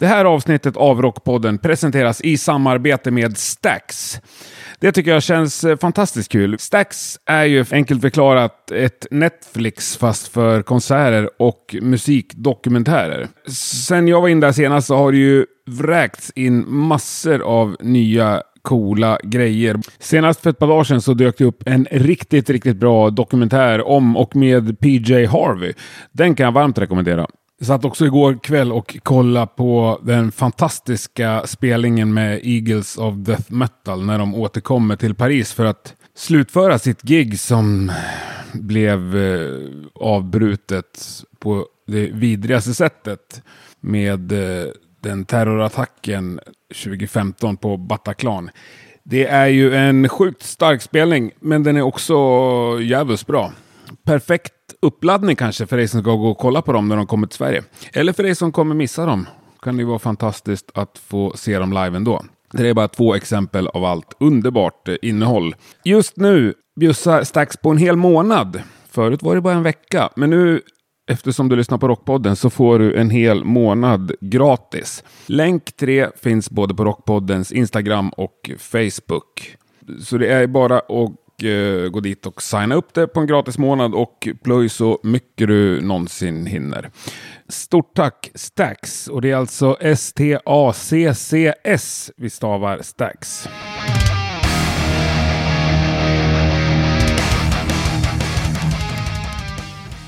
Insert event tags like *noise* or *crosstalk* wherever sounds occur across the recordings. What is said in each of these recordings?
Det här avsnittet av Rockpodden presenteras i samarbete med Stax. Det tycker jag känns eh, fantastiskt kul. Stax är ju enkelt förklarat ett Netflix fast för konserter och musikdokumentärer. Sen jag var in där senast så har det ju vräkts in massor av nya coola grejer. Senast för ett par dagar sedan så dök det upp en riktigt, riktigt bra dokumentär om och med PJ Harvey. Den kan jag varmt rekommendera. Jag satt också igår kväll och kollade på den fantastiska spelningen med Eagles of Death Metal när de återkommer till Paris för att slutföra sitt gig som blev eh, avbrutet på det vidrigaste sättet med eh, den terrorattacken 2015 på Bataclan. Det är ju en sjukt stark spelning, men den är också jävligt bra. Perfekt uppladdning kanske för dig som ska gå och kolla på dem när de kommer till Sverige. Eller för dig som kommer missa dem. kan det vara fantastiskt att få se dem live ändå. Det är bara två exempel av allt underbart eh, innehåll. Just nu bjussar Stax på en hel månad. Förut var det bara en vecka, men nu Eftersom du lyssnar på Rockpodden så får du en hel månad gratis. Länk 3 finns både på Rockpoddens Instagram och Facebook. Så det är bara att Eh, gå dit och signa upp det på en gratis månad och plöj så mycket du någonsin hinner. Stort tack Stax och det är alltså S-T-A-C-C-S vi stavar Stax.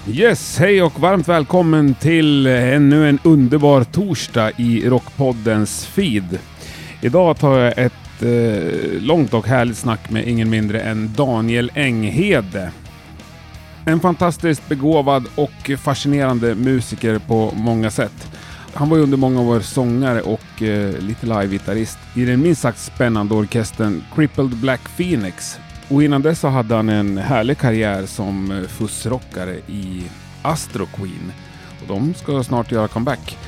Yes, hej och varmt välkommen till ännu en underbar torsdag i Rockpoddens feed. Idag tar jag ett eh, långt och härligt snack med ingen mindre än Daniel Enghede. En fantastiskt begåvad och fascinerande musiker på många sätt. Han var ju under många år sångare och eh, lite live-gitarrist i den minst sagt spännande orkestern Crippled Black Phoenix och innan dess så hade han en härlig karriär som eh, fussrockare i Astro Queen. Och de ska snart göra comeback.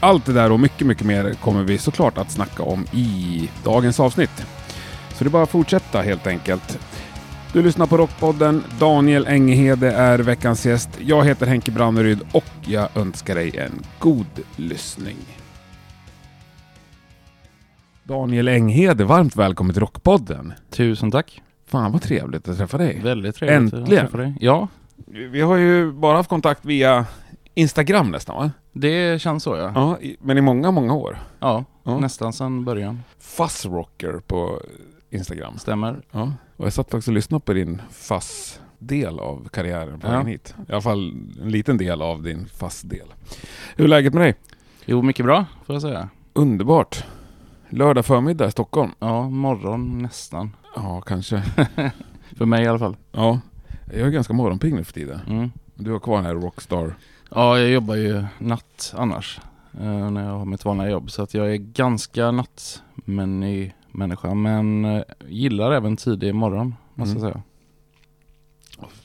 Allt det där och mycket, mycket mer kommer vi såklart att snacka om i dagens avsnitt. Så det är bara att fortsätta helt enkelt. Du lyssnar på Rockpodden. Daniel Engehede är veckans gäst. Jag heter Henke Branneryd och jag önskar dig en god lyssning. Daniel Enghede, varmt välkommen till Rockpodden. Tusen tack. Fan vad trevligt att träffa dig. Väldigt trevligt Äntligen. att träffa dig. Ja, Vi har ju bara haft kontakt via Instagram nästan va? det känns så ja. Ja, i- men i många, många år. Ja, Ja. nästan sedan början. Fuzzrocker på Instagram. Stämmer. Ja. Och jag satt faktiskt och lyssnade på din fuzz-del av karriären på Ja. vägen hit. I alla fall en liten del av din fuzz-del. Hur är läget med dig? Jo, mycket bra får jag säga. Underbart. Lördag förmiddag i Stockholm. Ja, morgon nästan. Ja, kanske. *laughs* För mig i alla fall. Ja. Jag är ganska morgonpigg nu för tiden. Mm. Du har kvar den här Rockstar. Ja, jag jobbar ju natt annars. eh, när jag har mitt vanliga jobb. Så att jag är ganska nattmännig människa. Men eh, gillar även tidig morgon, måste Mm. jag säga.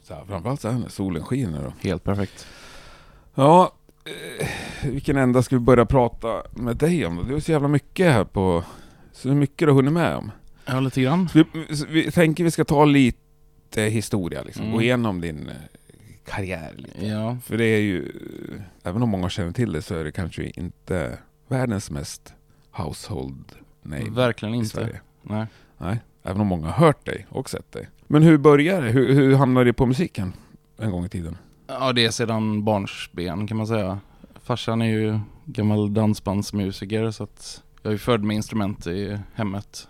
Så framförallt så här när solen skiner. Då. Helt perfekt. Ja, eh, vilken ända ska vi börja prata med dig om? Du har så jävla mycket här på... Så mycket du har hunnit med om. Ja, lite grann. Så vi, så vi tänker vi ska ta lite historia liksom. Mm. Gå igenom din karriär lite. Ja, För det är ju... Även om många känner till det så är det kanske inte världens mest household name verkligen i inte. Sverige. Nej. Nej, även om många har hört dig och sett dig. Men hur började det? Hur, hur hamnade du på musiken en gång i tiden? Ja, det är sedan barnsben kan man säga. Farsan är ju gammal dansbandsmusiker så att jag är ju född med instrument i hemmet.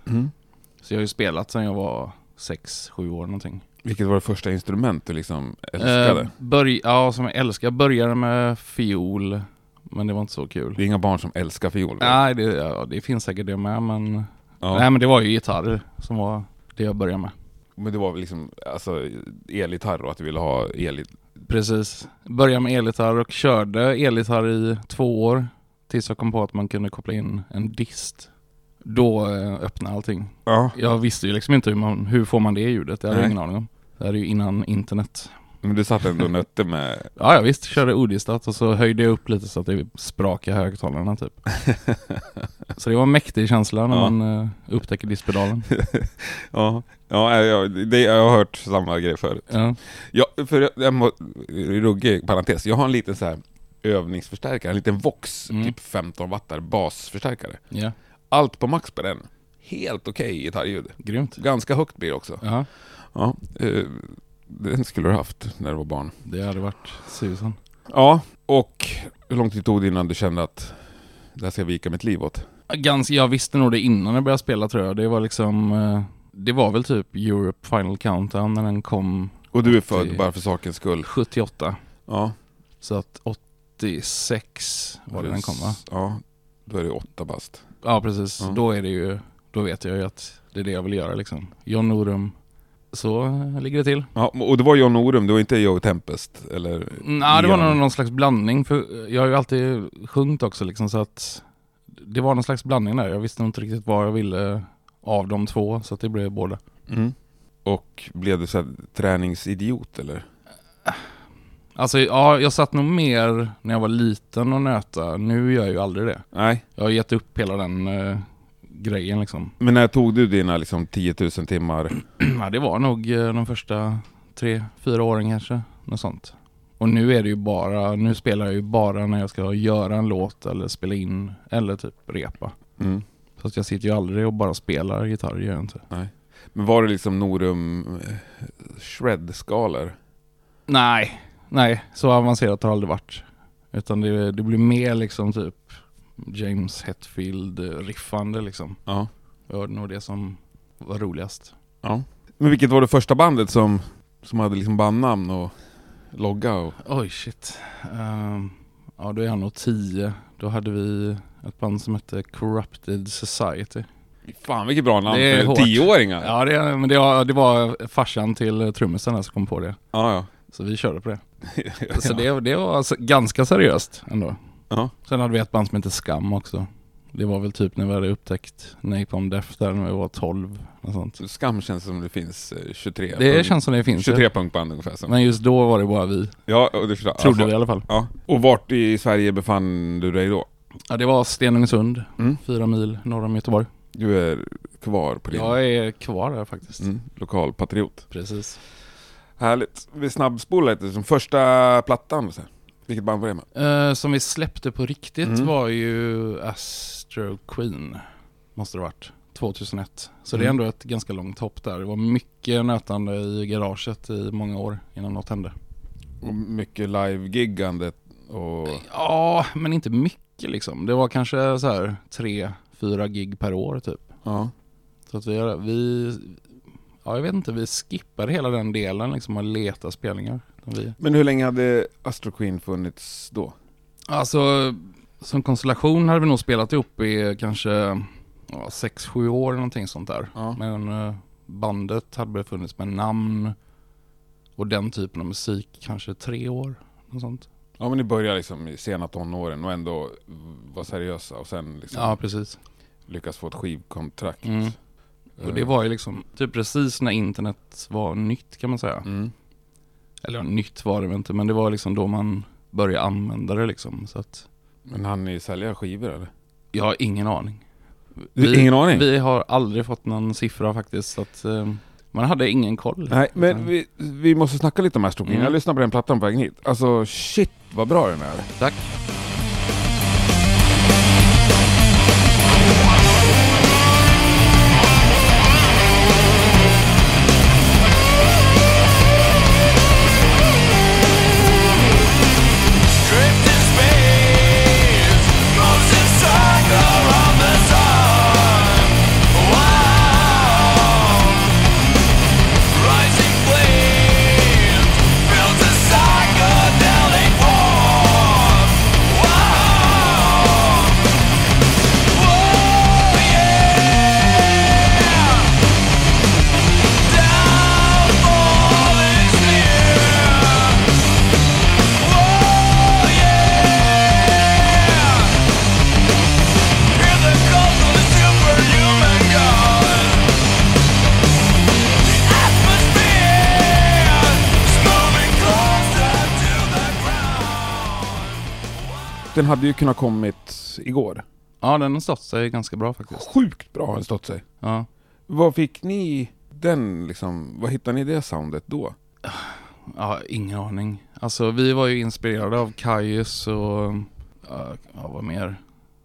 Så jag har ju spelat sedan jag var sex sju år någonting. Vilket var det första instrument du liksom älskade? Eh, börj- ja, som jag älskar. Jag började med fiol, men det var inte så kul. Det är inga barn som älskar fiol? väl? Nej, det, ja, det finns säkert det med, men... Ja. Nej, men det var ju gitarr som var det jag började med. Men det var väl liksom alltså, elgitarr och att du ville ha el Precis. Började med elgitarr och körde elgitarr i två år. Tills jag kom på att man kunde koppla in en dist. Då eh, öppnade allting. Ja. Jag visste ju liksom inte hur, man, hur får man det ljudet. Det hade jag Nej. ingen aning om. Det här är ju innan internet. Men du satt ändå och nötte med... Ja, jag visst. Körde odistat och så höjde jag upp lite så att det sprakade högtalarna typ. *laughs* så det var en mäktig känsla när Ja. man uh, upptäcker distpedalen. *laughs* ja, ja jag, det, jag har hört samma grej förut. Ja. Ja, för jag, jag må, ruggig parentes. Jag har en liten så här övningsförstärkare, en liten Vox, Mm. typ 15 wattar basförstärkare. Ja, Allt på max på den. Helt okej gitarrljud. grymt. Ganska högt blir det också. Ja, Ja, eh, den skulle du haft när du var barn. det hade varit susen. Ja, och hur lång tid tog det innan du kände att det här ska jag vika mitt liv åt? Ganska, jag visste nog det innan jag började spela tror jag. Det var liksom, eh, det var väl typ Europe Final Countdown när den kom Och du är född bara för sakens skull. 78. Ja. Så att 86 var det den kom va? Ja, då är det åtta bast. Ja precis, Ja. då är det ju, då vet jag ju att det är det jag vill göra liksom. John Norum. Så ligger det till. Ja, och det var John Norum, det var inte Joe Tempest eller? Nej, det var nog någon slags blandning. För jag har ju alltid sjungit också liksom så att det var någon slags blandning där. Jag visste inte riktigt vad jag ville av de två. Så att det blev båda. Mm. Och blev du så här träningsidiot eller? Alltså ja, jag satt nog mer när jag var liten och nöta. Nu gör jag ju aldrig det. Nej. Jag har gett upp hela den eh, grejen liksom. Men när tog du dina liksom 10 000 timmar? *clears throat* ja, det var nog eh, de första tre, fyra åren kanske. Något sånt. Och nu är det ju bara, nu spelar jag ju bara när jag ska göra en låt eller spela in eller typ repa. Mm. Så att jag sitter ju aldrig och bara spelar gitarr, gör jag inte. Men var det liksom Norum eh, shred-skalor? Nej, nej, så avancerat har det aldrig varit. Utan det, det blir mer liksom typ James Hetfield eh, riffande liksom. Ja. Det var nog det som var roligast. ja. Men vilket var det första bandet som, som hade liksom bandnamn och logga? Och... Oj shit. Ehm, ja då är jag nog tio. Då hade vi ett band som hette Corrupted Society. Fan vilket bra namn för tioåringar! Ja det, men det var, det var farsan till trummisen som kom på det. ja. ja. Så vi körde på det. ja. *laughs* Så det, det var alltså ganska seriöst ändå. Ja. Sen hade vi ett band som hette Skam också. Det var väl typ när vi hade upptäckt Napalm Death där när vi var 12. Och sånt. Skam känns som det finns eh, 23 Det punk- känns som det finns. 23 punkband ungefär. Som. Men just då var det bara vi. Ja, och det förstår Trodde vi i alla fall. Ja. Och vart i Sverige befann du dig då? Ja det var Stenungsund. Mm. Fyra mil norr om Göteborg. Du är kvar på din Jag är kvar där faktiskt. mm, lokalpatriot. Precis. Härligt. Vi snabbspolar lite, som första plattan. Så här. Vilket band var det med? Eh, som vi släppte på riktigt Mm. var ju Astro Queen. Måste det varit. 2001. Så det är Mm. ändå ett ganska långt hopp där. Det var mycket nötande i garaget i många år innan något hände. Och mycket live-giggande och... Ja, men inte mycket liksom. Det var kanske så här tre, fyra gig per år typ. Ja. Så att vi, vi ja jag vet inte, vi skippade hela den delen liksom att leta spelningar. Vi, Men hur länge hade Astro Queen funnits då? alltså som konstellation hade vi nog spelat ihop i kanske ja, sex, sju år eller någonting sånt där. Ja. Men eh, bandet hade väl funnits med namn och den typen av musik kanske tre år. Något sånt. Ja men ni började liksom i sena tonåren och ändå var seriösa och sen liksom Ja, precis. lyckas få ett skivkontrakt. Mm. Och det var ju liksom typ precis när internet var nytt kan man säga. Mm. Eller nytt var det väl inte, men det var liksom då man började använda det liksom. Så att Men han ni sälja skivor eller? jag har ingen aning. Du, ingen aning? Vi har aldrig fått någon siffra faktiskt. Så att, eh, man hade ingen koll. Nej, men vi, vi måste snacka lite om Queen. Mm. Jag lyssnade på den plattan på vägen hit. Alltså shit vad bra den är. Tack. Den hade ju kunnat kommit igår. Ja, den har stått sig ganska bra faktiskt. Sjukt bra har den stått sig. Ja. Vad fick ni den liksom, vad hittade ni det soundet då? Ja, ingen aning. Alltså vi var ju inspirerade av Kaius och, ja, vad mer?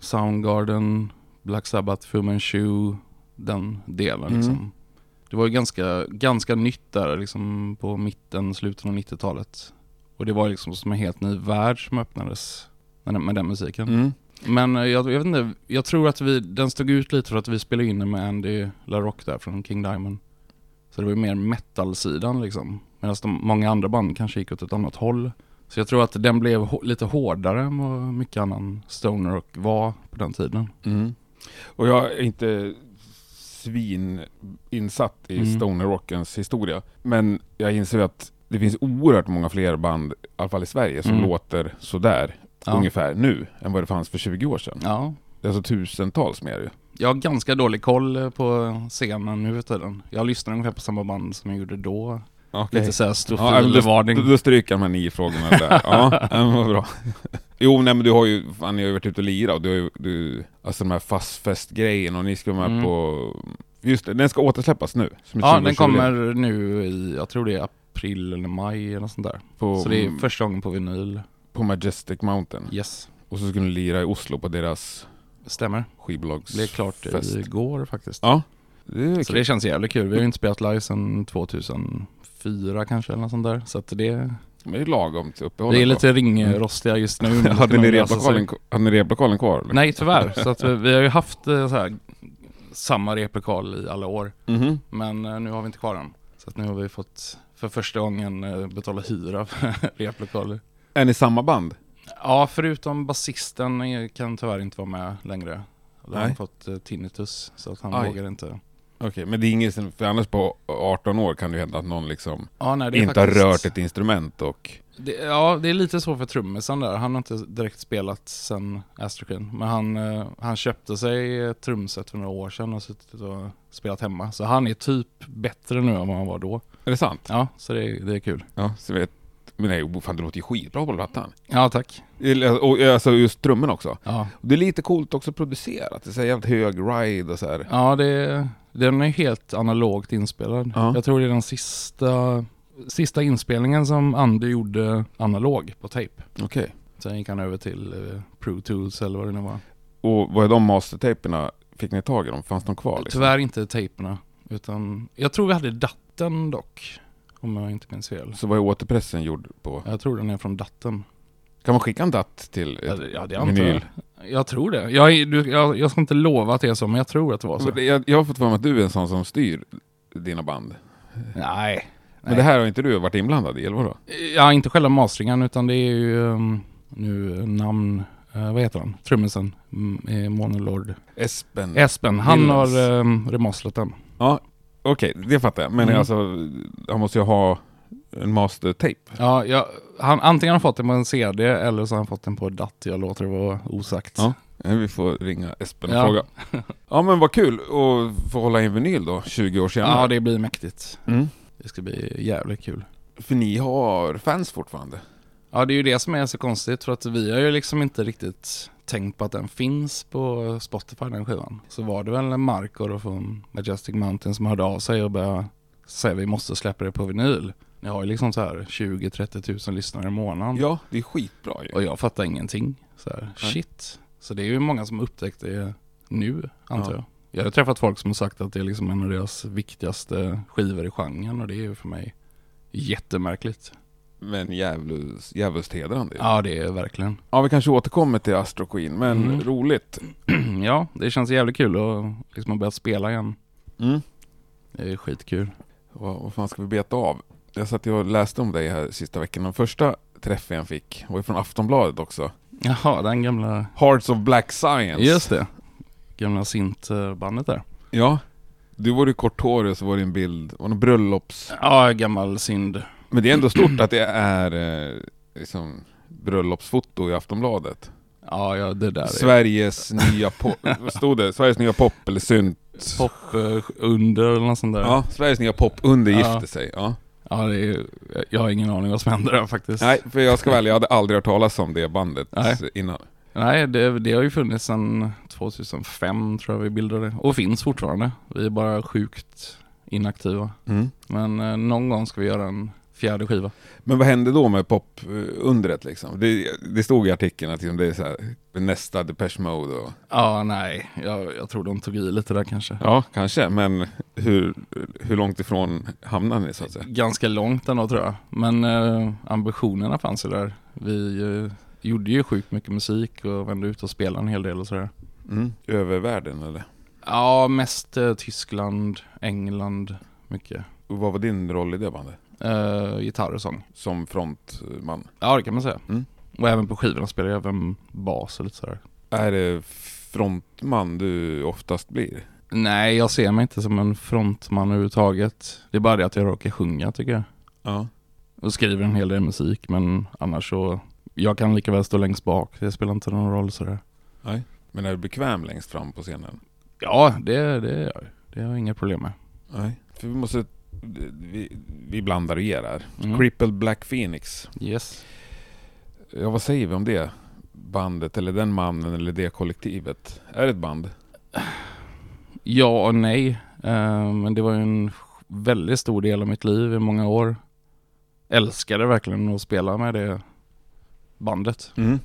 Soundgarden, Black Sabbath, Fu Manchu, den delen Mm. liksom. Det var ju ganska, ganska nytt där liksom på mitten, slutet av 90-talet. Och det var liksom som en helt ny värld som öppnades med, med den musiken. Mm. Men eh, jag, jag vet inte, jag tror att vi, den stod ut lite för att vi spelade in den med Andy LaRock där från King Diamond. Så det var ju mer metal-sidan liksom. Medan de många andra band kanske gick åt ett annat håll. Så jag tror att den blev lite hårdare än vad mycket annan stoner rock var på den tiden. Mm. Och jag är inte svininsatt i Mm. stoner rockens historia. Men jag inser att det finns oerhört många fler band, i alla fall i Sverige, som Mm. låter sådär Ja. ungefär nu än vad det fanns för 20 år sedan. Ja, Det är alltså tusentals mer ju. jag har ganska dålig koll eh, på scenen nu för tiden. Jag lyssnar ungefär på samma band som jag gjorde då. Okej. Lite såhär Ja, då, då, stofilvarning. då stryker de här nio frågorna där. *laughs* Ja, ja, men vad bra. Jo, nej men du har ju, fan, ni har ju varit ute och lirat och du har ju, du, alltså de här fastfest-grejen och ni ska vara med Mm. på, just det, den ska återsläppas nu. Ja, 20-årsjubileum den kommer nu i, jag tror det är april eller maj eller sånt där. på, Så det är första gången på vinyl. På Majestic Mountain. Yes, Och så ska ni lira i Oslo på deras stämmer. skivbolags Det blev klart fest. igår faktiskt. Ja, det Så kul. det känns jävligt kul. Vi har ju inte spelat live sedan 2004 kanske eller något sånt där. Så att det, Men det är lagom till uppehåll. vi är lite ringrostiga just nu. *laughs* hade, ni replokalen, hade ni replokalen kvar? Eller? Nej tyvärr. *laughs* Så att vi, vi har ju haft eh, så här, samma replokal i alla år. Mhm. Men eh, nu har vi inte kvar den. Så att nu har vi fått för första gången eh, betala hyra för *laughs* replokaler. Är ni samma band? Ja, förutom basisten eh, kan tyvärr inte vara med längre. Då har Nej. han fått eh, tinnitus så att han Aj. vågar inte. Okej, men det är inget, för annars på 18 år kan det ju hända att någon liksom Ja, nej, det är inte faktiskt, har rört ett instrument och... Det, ja, det är lite så för trummisen där. Han har inte direkt spelat sen Astrokin. Men han, eh, han köpte sig ett trumset för några år sedan och suttit och spelat hemma. Så han är typ bättre nu än vad han var då. Är det sant? Ja, så det, är- det är kul. Ja, så vet... Men nej, oh, fan det låter ju skitbra på plattan. Ja, tack. Och alltså just trummorna också. Ja, Det är lite coolt också producerat. Det är så jävligt hög ride och så här. ja det, den är helt analogt inspelad. Ja. Jag tror det är den sista, sista inspelningen som Andy gjorde analog på tape. Okej. Sen gick han över till eh, Pro Tools eller vad det nu var. Och vad är de mastertaperna? Fick ni tag i dem? Fanns de kvar? Liksom? Tyvärr inte tejperna. Utan, jag tror vi hade datten dock. Om jag inte minns fel. Så vad är återpressen gjord på? Jag tror den är från datten. Kan man skicka en datt till ett det, ja, det antar vinyl? jag. Jag tror det. Jag, du, jag, jag ska inte lova att det är så, men jag tror att det var så. Jag, jag har fått för mig att du är en sån som styr dina band. Nej. Men det här har inte du varit inblandad i, eller vadå? Ja, inte själva masteringen, utan det är ju um, nu namn... eh, vad heter han? Trummisen? Mm, Monolord. Espen? Espen. Han Williams. har um, remastrat den. Ja, okej, det fattar jag. Men Mm. alltså, han måste ju ha en mastertape. Ja, jag, han antingen har fått den på en CD eller så har han fått den på DAT. Jag låter det vara osagt. Ja. Eh, Vi får ringa Espen och Ja. fråga. *laughs* Ja men vad kul att få hålla i en vinyl då, 20 år senare. ja, det blir mäktigt. mm. Det ska bli jävligt kul. För ni har fans fortfarande? Ja, det är ju det som är så konstigt för att vi har ju liksom inte riktigt tänkt på att den finns på Spotify den skivan. Så var det väl Marco då från Majestic Mountain som hörde av sig och började säga vi måste släppa det på vinyl. Ni har ju liksom så här 20-30 tusen lyssnare i månaden. Ja, det är skitbra ju. Och jag fattar ingenting. Så här, shit. Så det är ju många som upptäckt det nu, antar Ja. jag. Jag har träffat folk som har sagt att det är liksom en av deras viktigaste skivor i genren och det är ju för mig jättemärkligt. Men djävulskt djävulskt hedrande. Ja, det är verkligen. Ja, vi kanske återkommer till Astro Queen, men Mm. roligt. *clears throat* ja, det känns jävligt kul att liksom ha börjat spela igen. Mm. Det är skitkul. Vad, vad fan ska vi beta av? Jag satt och läste om dig här sista veckan. Den första träffen jag fick var ju från Aftonbladet också. Jaha, den gamla... Hearts of Black Science. Just det. Gamla syntbandet där. Ja. Du var ju korthårig och så var det en bild, var det bröllops... Ja, gammal synd. Men det är ändå stort att det är eh, liksom bröllopsfoto i Aftonbladet. Ja, ja det där är Sveriges nya pop... *laughs* vad stod det? Sveriges nya pop eller synt? pop eh, under eller något sånt där. Ja, Sveriges nya pop under Ja. gifte sig. Ja. Ja, det är, jag har ingen aning vad som händer där faktiskt. Nej, för jag ska väl, jag hade aldrig hört talas om det bandet Nej. innan. Nej, det, det har ju funnits sedan 2005 tror jag vi bildade. Och finns fortfarande. Vi är bara sjukt inaktiva. Mm. Men eh, någon gång ska vi göra en fjärde skiva. Men vad hände då med popundret liksom? Det, det stod i artikeln att liksom det är så här, nästa Depeche Mode och... Ja, nej, jag, jag tror de tog i lite där kanske. Ja, kanske, men hur, hur långt ifrån hamnade ni så att säga? Ganska långt ändå tror jag. Men eh, ambitionerna fanns ju där. Vi eh, gjorde ju sjukt mycket musik och vände ut och spelade en hel del och sådär. Mm. Över världen eller? Ja, mest eh, Tyskland, England, mycket. Och vad var din roll i det bandet? Eh, gitarr och sång. Som frontman? Ja, det kan man säga. Mm. Och även på skivorna spelar jag även bas och lite sådär. Är det frontman du oftast blir? Nej, jag ser mig inte som en frontman överhuvudtaget. Det är bara det att jag råkar sjunga tycker jag. Ja. Och skriver en hel del musik, men annars så... Jag kan lika väl stå längst bak, det spelar inte någon roll sådär. Nej. Men är du bekväm längst fram på scenen? Ja, det, det. Det har jag inga problem med. Nej. För vi måste... Vi, vi blandar och ger här. Mm. Crippled Black Phoenix. Yes. Ja, vad säger vi om det? Bandet, eller den mannen, eller det kollektivet. Är det ett band? Ja och nej. Eh, men det var ju en väldigt stor del av mitt liv i många år. Älskade verkligen att spela med det bandet. Mm.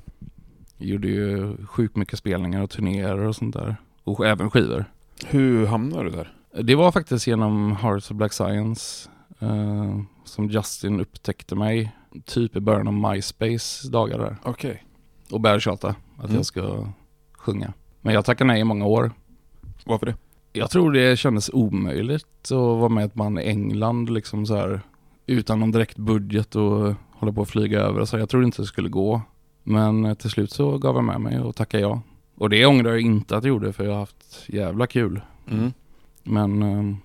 Gjorde ju sjukt mycket spelningar och turnéer och sånt där. Och även skivor. Hur hamnade du där? Det var faktiskt genom Hearts of Black Science eh, som Justin upptäckte mig. Typ i början av MySpace dagar där. Okej. Och började tjata att Mm. jag ska sjunga. Men jag tackade nej i många år. Varför det? Jag tror det kändes omöjligt att vara med ett band i England liksom så här utan någon direkt budget och hålla på att flyga över. Så jag trodde inte det skulle gå. Men eh, till slut så gav jag med mig och tackade ja. Och det ångrar jag inte att jag gjorde för jag har haft jävla kul. Mm. Men eh,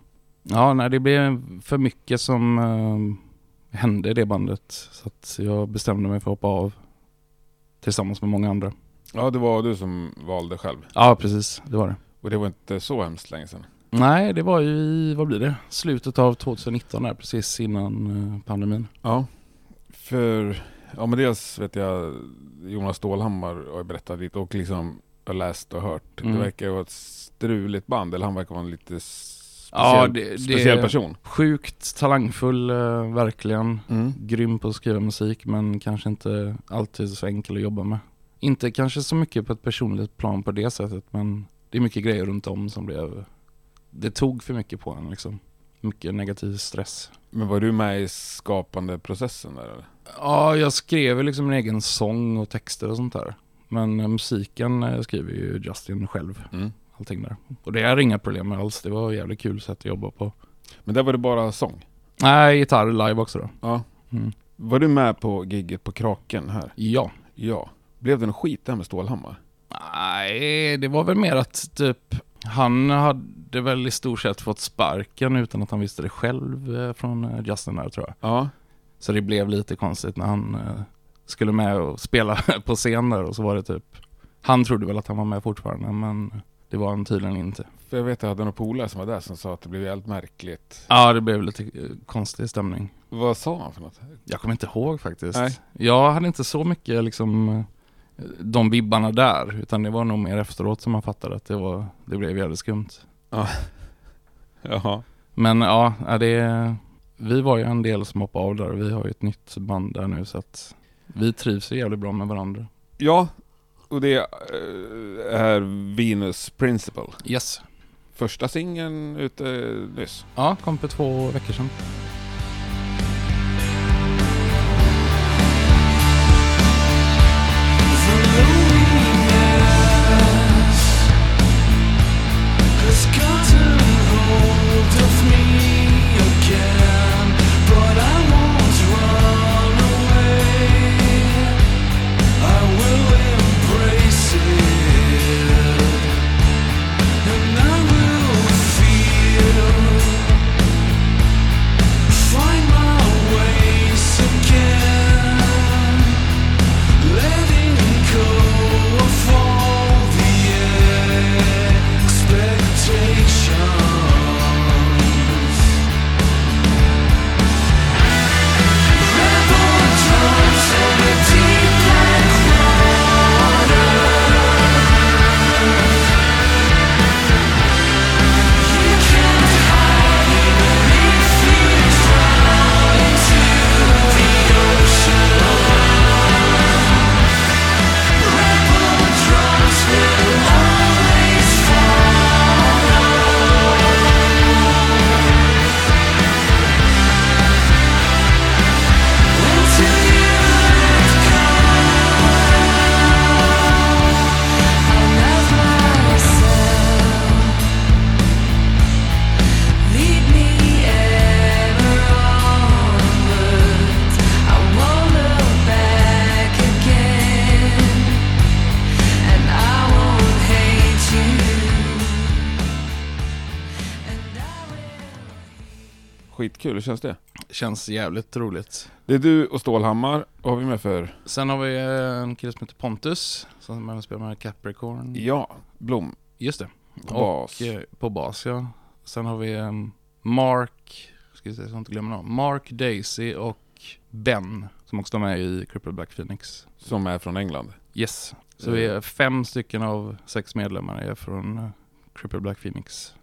ja, nej, det blev för mycket som eh, hände i det bandet. Så jag bestämde mig för att hoppa av tillsammans med många andra. Ja, det var du som valde själv. Ja, precis. Det var det. Och det var inte så hemskt länge sedan. Nej, det var ju i, vad blir det? Slutet av 2019 där, precis innan eh, pandemin. Ja. För, ja men dels vet jag, Jonas Stålhammar har berättat lite och liksom har läst och hört. Mm. Det verkar vara ett struligt band, eller han verkar vara en lite s- Ja, speciell, det- det- speciell person. Sjukt talangfull, eh, verkligen. Mm. Grym på att skriva musik, men kanske inte alltid så enkel att jobba med. Inte kanske så mycket på ett personligt plan på det sättet, men det är mycket grejer runt om som blev... Det tog för mycket på en liksom. Mycket negativ stress. Men var du med i skapande processen där eller? Ja, jag skrev liksom en egen sång och texter och sånt där. Men eh, musiken eh, skriver ju Justin själv, Mm. allting där. Och det är inga problem med alls, det var ett jävligt kul sätt att jobba på. Men där var det bara sång? Nej, gitarr live också då. Ja. Mm. Var du med på gigget på Kraken här? Ja. Ja. Blev det någon skit där med Stålhammar? Nej, det var väl mer att typ han hade väl i stort sett fått sparken utan att han visste det själv eh, från Justin där tror jag. Ja. Så det blev lite konstigt när han skulle med och spela *laughs* på scen där och så var det typ Han trodde väl att han var med fortfarande men det var han tydligen inte. För jag vet att jag hade några polare som var där som sa att det blev jävligt märkligt. Ja, det blev lite eh, konstig stämning. Vad sa han för något? Jag kommer inte ihåg faktiskt. Nej. Jag hade inte så mycket liksom eh, de vibbarna där utan det var nog mer efteråt som man fattade att det var det blev jävligt skumt. *laughs* Jaha. Men ja, ja, det, vi var ju en del som hoppade av där. Vi har ju ett nytt band där nu så att vi trivs jävligt bra med varandra. Ja, och det eh, är Venus Principle. Yes. Första singeln ute nyss. Ja, kom för två veckor sedan. Skitkul, hur känns det? Känns jävligt roligt. Det är du och Stålhammar, vad har vi med för? Sen har vi eh, en kille som heter Pontus, som även spelar med Capricorn. Ja, Blom. Just det. På bas. Och, eh, på bas, ja. Sen har vi eh, Mark, ska vi se så jag inte glömmer någon. Mark, Daisy och Ben, som också är med i Cripple Black Phoenix. Som är från England. Yes. Så vi är fem stycken av sex medlemmar är från Cripple Black Phoenix.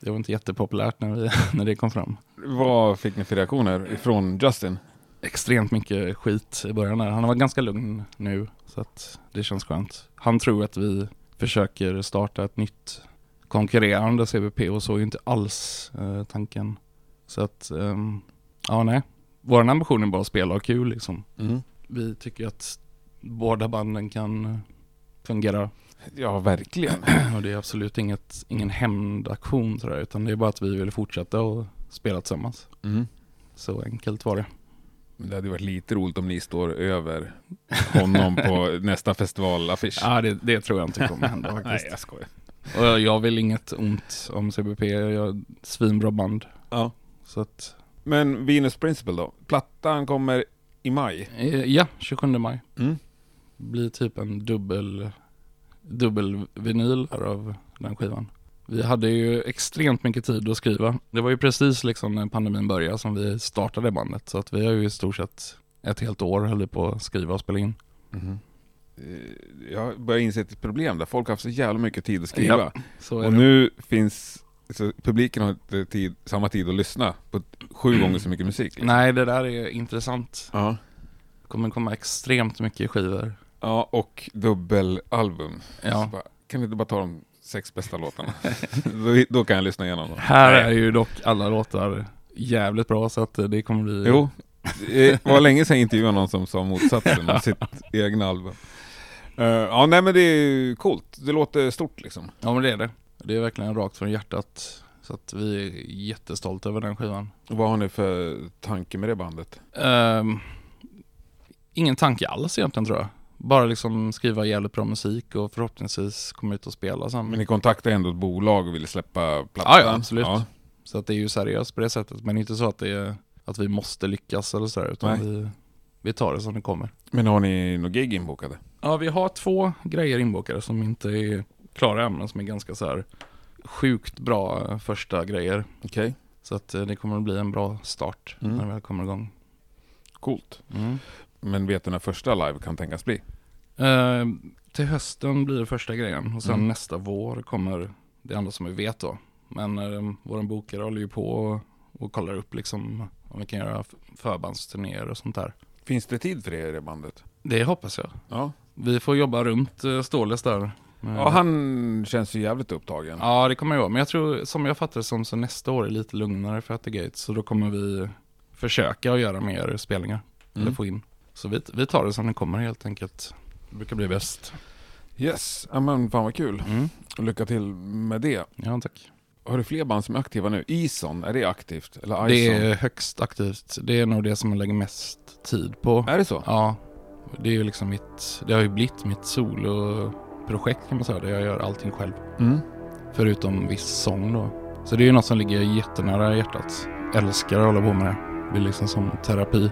Det var inte jättepopulärt när, vi, *laughs* när det kom fram. Vad fick ni för reaktioner ifrån Justin? Extremt mycket skit i början där. Han har varit ganska lugn nu, så att det känns skönt. Han tror att vi försöker starta ett nytt konkurrerande CBP och så är ju inte alls eh, tanken. Så att, ehm, ja nej. Vår ambition är bara att spela och kul liksom. Vi tycker att båda banden kan eh, fungera Ja, verkligen. *clears throat* och det är absolut inget, ingen hämndaktion sådär, utan det är bara att vi vill fortsätta och spela tillsammans. Mm. Så enkelt var det. Men Det hade varit lite roligt om ni står över *laughs* honom på nästa festivalaffisch. Ja, det, det tror jag inte kommer hända *laughs* Nej, faktiskt. jag skojar. Och jag, jag vill inget ont om CBP, jag svinbra band. Ja. Så att, Men Venus Principle då? Plattan kommer i maj. eh, ja, 27 maj. Mm. Blir typ en dubbel, dubbel vinyl här av den skivan. Vi hade ju extremt mycket tid att skriva. Det var ju precis liksom när pandemin började som vi startade bandet. Så att vi har ju i stort sett ett helt år höll på att skriva och spela in. Eh, Jag börjar inse ett problem där. Folk har haft så jävla mycket tid att skriva. Ja, Och det. nu finns, så publiken har inte tid, samma tid att lyssna på sju *clears throat* gånger så mycket musik. liksom. Nej, det där är intressant. Ja. Det kommer komma extremt mycket skivor. Ja, och dubbelalbum. Ja. bara, kan vi inte bara ta de sex bästa låtarna? *laughs* då, då kan jag lyssna igenom dem. Här är ju dock alla låtar jävligt bra så att det kommer bli... Jo, det var länge sedan jag intervjuade någon som sa motsatsen om *laughs* sitt egna album. Eh, ja, nej men det är coolt. Det låter stort liksom. Ja men det är det. Det är verkligen rakt från hjärtat. Så att vi är jättestolta över den skivan. Och Vad har ni för tanke med det bandet? Ehm, ingen tanke alls egentligen tror jag. Bara liksom skriva jävligt bra musik och förhoppningsvis komma ut och spela sen. Men ni kontaktade ändå ett bolag och ville släppa plattan? Ja, ja, absolut. Ja. Så att det är ju seriöst på det sättet. Men inte så att det är att vi måste lyckas eller sådär. Utan Nej. vi, vi tar det som det kommer. Men har ni några gig inbokade? Ja, vi har två grejer inbokade som inte är klara än, men som är ganska så här sjukt bra eh, första grejer. Okej. Så att eh, det kommer att bli en bra start Mm. när det väl kommer igång. Coolt. Mm. Men vet du när första live kan tänkas bli? Eh, till hösten blir det första grejen och sen Mm. nästa vår kommer det andra som vi vet då. Men eh, vår bokare håller ju på och, och kollar upp liksom om vi kan göra förbandsturnéer och sånt där. Finns det tid för er i det bandet? Det hoppas jag. Ja. Vi får jobba runt uh, Ståles där. Eh, Ja, han känns ju jävligt upptagen. Ja, det kommer jag vara. Men jag tror, som jag fattar det som, så nästa år är lite lugnare för Gates. Så då kommer vi försöka att göra mer spelningar. Mm. Eller få in. Så vi, vi tar det som det kommer helt enkelt. Det brukar bli bäst. Yes, ja, men fan vad kul. Mm. Och lycka till med det. Ja, tack. Har du fler band som är aktiva nu? Ison, är det aktivt? Eller Det är högst aktivt. Det är nog det som jag lägger mest tid på. Är det så? Ja, det är ju liksom mitt, det har ju blivit mitt soloprojekt kan man säga. Där jag gör allting själv. Mm. Förutom viss sång då. Så det är ju något som ligger jättenära hjärtat. Älskar att hålla på med det. Det är liksom som terapi.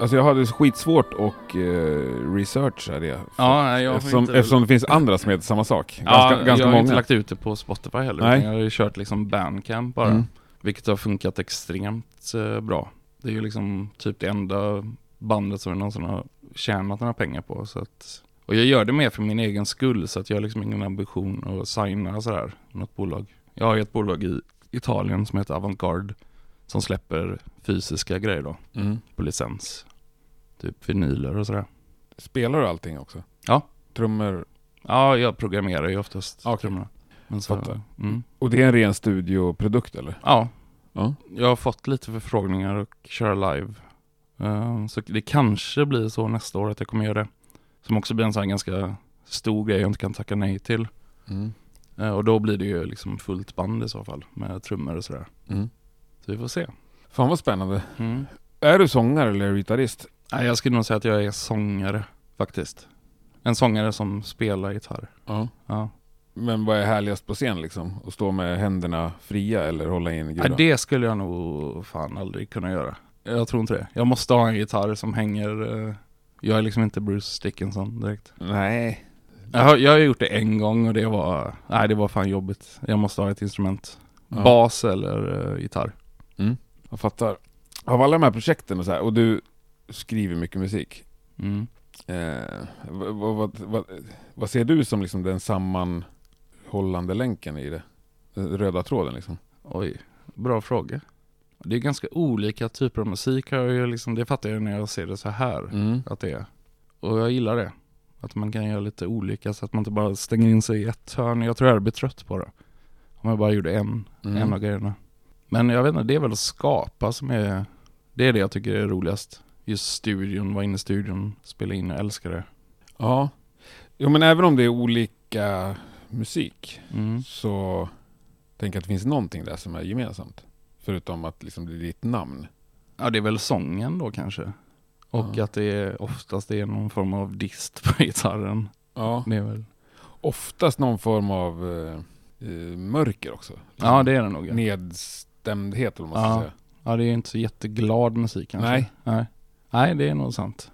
Alltså jag hade skitsvårt att uh, researcha det. Ja, jag eftersom, inte... eftersom det finns andra som heter samma sak. ja, Ganska, ganska jag har många. inte lagt ut det på Spotify heller. Nej. Jag har ju kört liksom Bandcamp bara. Mm. Vilket har funkat extremt eh, bra. Det är ju liksom typ det enda bandet som jag någonsin har tjänat några pengar på. Så att, och jag gör det mer för min egen skull så att jag har liksom ingen ambition att signa sådär något bolag. Jag har ju ett bolag i Italien som heter Avantgarde som släpper fysiska grejer då Mm. på licens. Typ vinyler och sådär. Spelar du allting också? Ja. Trummor? Ja, jag programmerar ju oftast Okej. trummorna. Men så, mm. Och det är en ren studioprodukt eller? Ja, Ja. jag har fått lite förfrågningar och köra live. Eh, så det kanske blir så nästa år att jag kommer göra det. Som också blir en sån här ganska stor grej jag inte kan tacka nej till. Mm. Eh, och då blir det ju liksom fullt band i så fall med trummor och sådär. Mm. Så vi får se. Fan vad spännande. Mm. Är du sångare eller gitarrist? Nej, jag skulle nog säga att jag är sångare faktiskt. En sångare som spelar gitarr. Ja. Ja. Men vad är härligast på scen liksom? Att stå med händerna fria eller hålla in i Nej, det skulle jag nog fan aldrig kunna göra. Jag tror inte det. Jag måste ha en gitarr som hänger. eh, Jag är liksom inte Bruce Dickinson direkt. Nej. Jag har, jag har gjort det en gång och det var, nej det var fan jobbigt. Jag måste ha ett instrument. Ja. Bas eller uh, gitarr. Jag fattar. Av alla de här projekten och så här, och du skriver mycket musik. Mm. Eh, vad, vad, vad, vad ser du som liksom den sammanhållande länken i det? Den röda tråden liksom? Oj, bra fråga. Det är ganska olika typer av musik har jag liksom, det fattar jag när jag ser det så här. Mm. Att det är. Och jag gillar det. Att man kan göra lite olika så att man inte bara stänger in sig i ett hörn. Jag tror jag hade blivit trött på det. Om jag bara gjorde en, Mm. en av grejerna. Men jag vet inte, det är väl att skapa som är, det är det jag tycker är roligast. Just studion, vara inne i studion, spela in, jag älskar det. Ja. Jo men även om det är olika musik Mm. så tänker jag att det finns någonting där som är gemensamt. Förutom att liksom det är ditt namn. Ja, det är väl sången då kanske. Och Ja. att det är oftast är någon form av dist på *laughs* gitarren. Ja. Det är väl, Oftast någon form av eh, mörker också. ja det är det nog. ja. Nedstämdhet eller vad man ska Ja. säga. Ja, det är inte så jätteglad musik kanske. Nej. Nej. Nej, det är nog sant.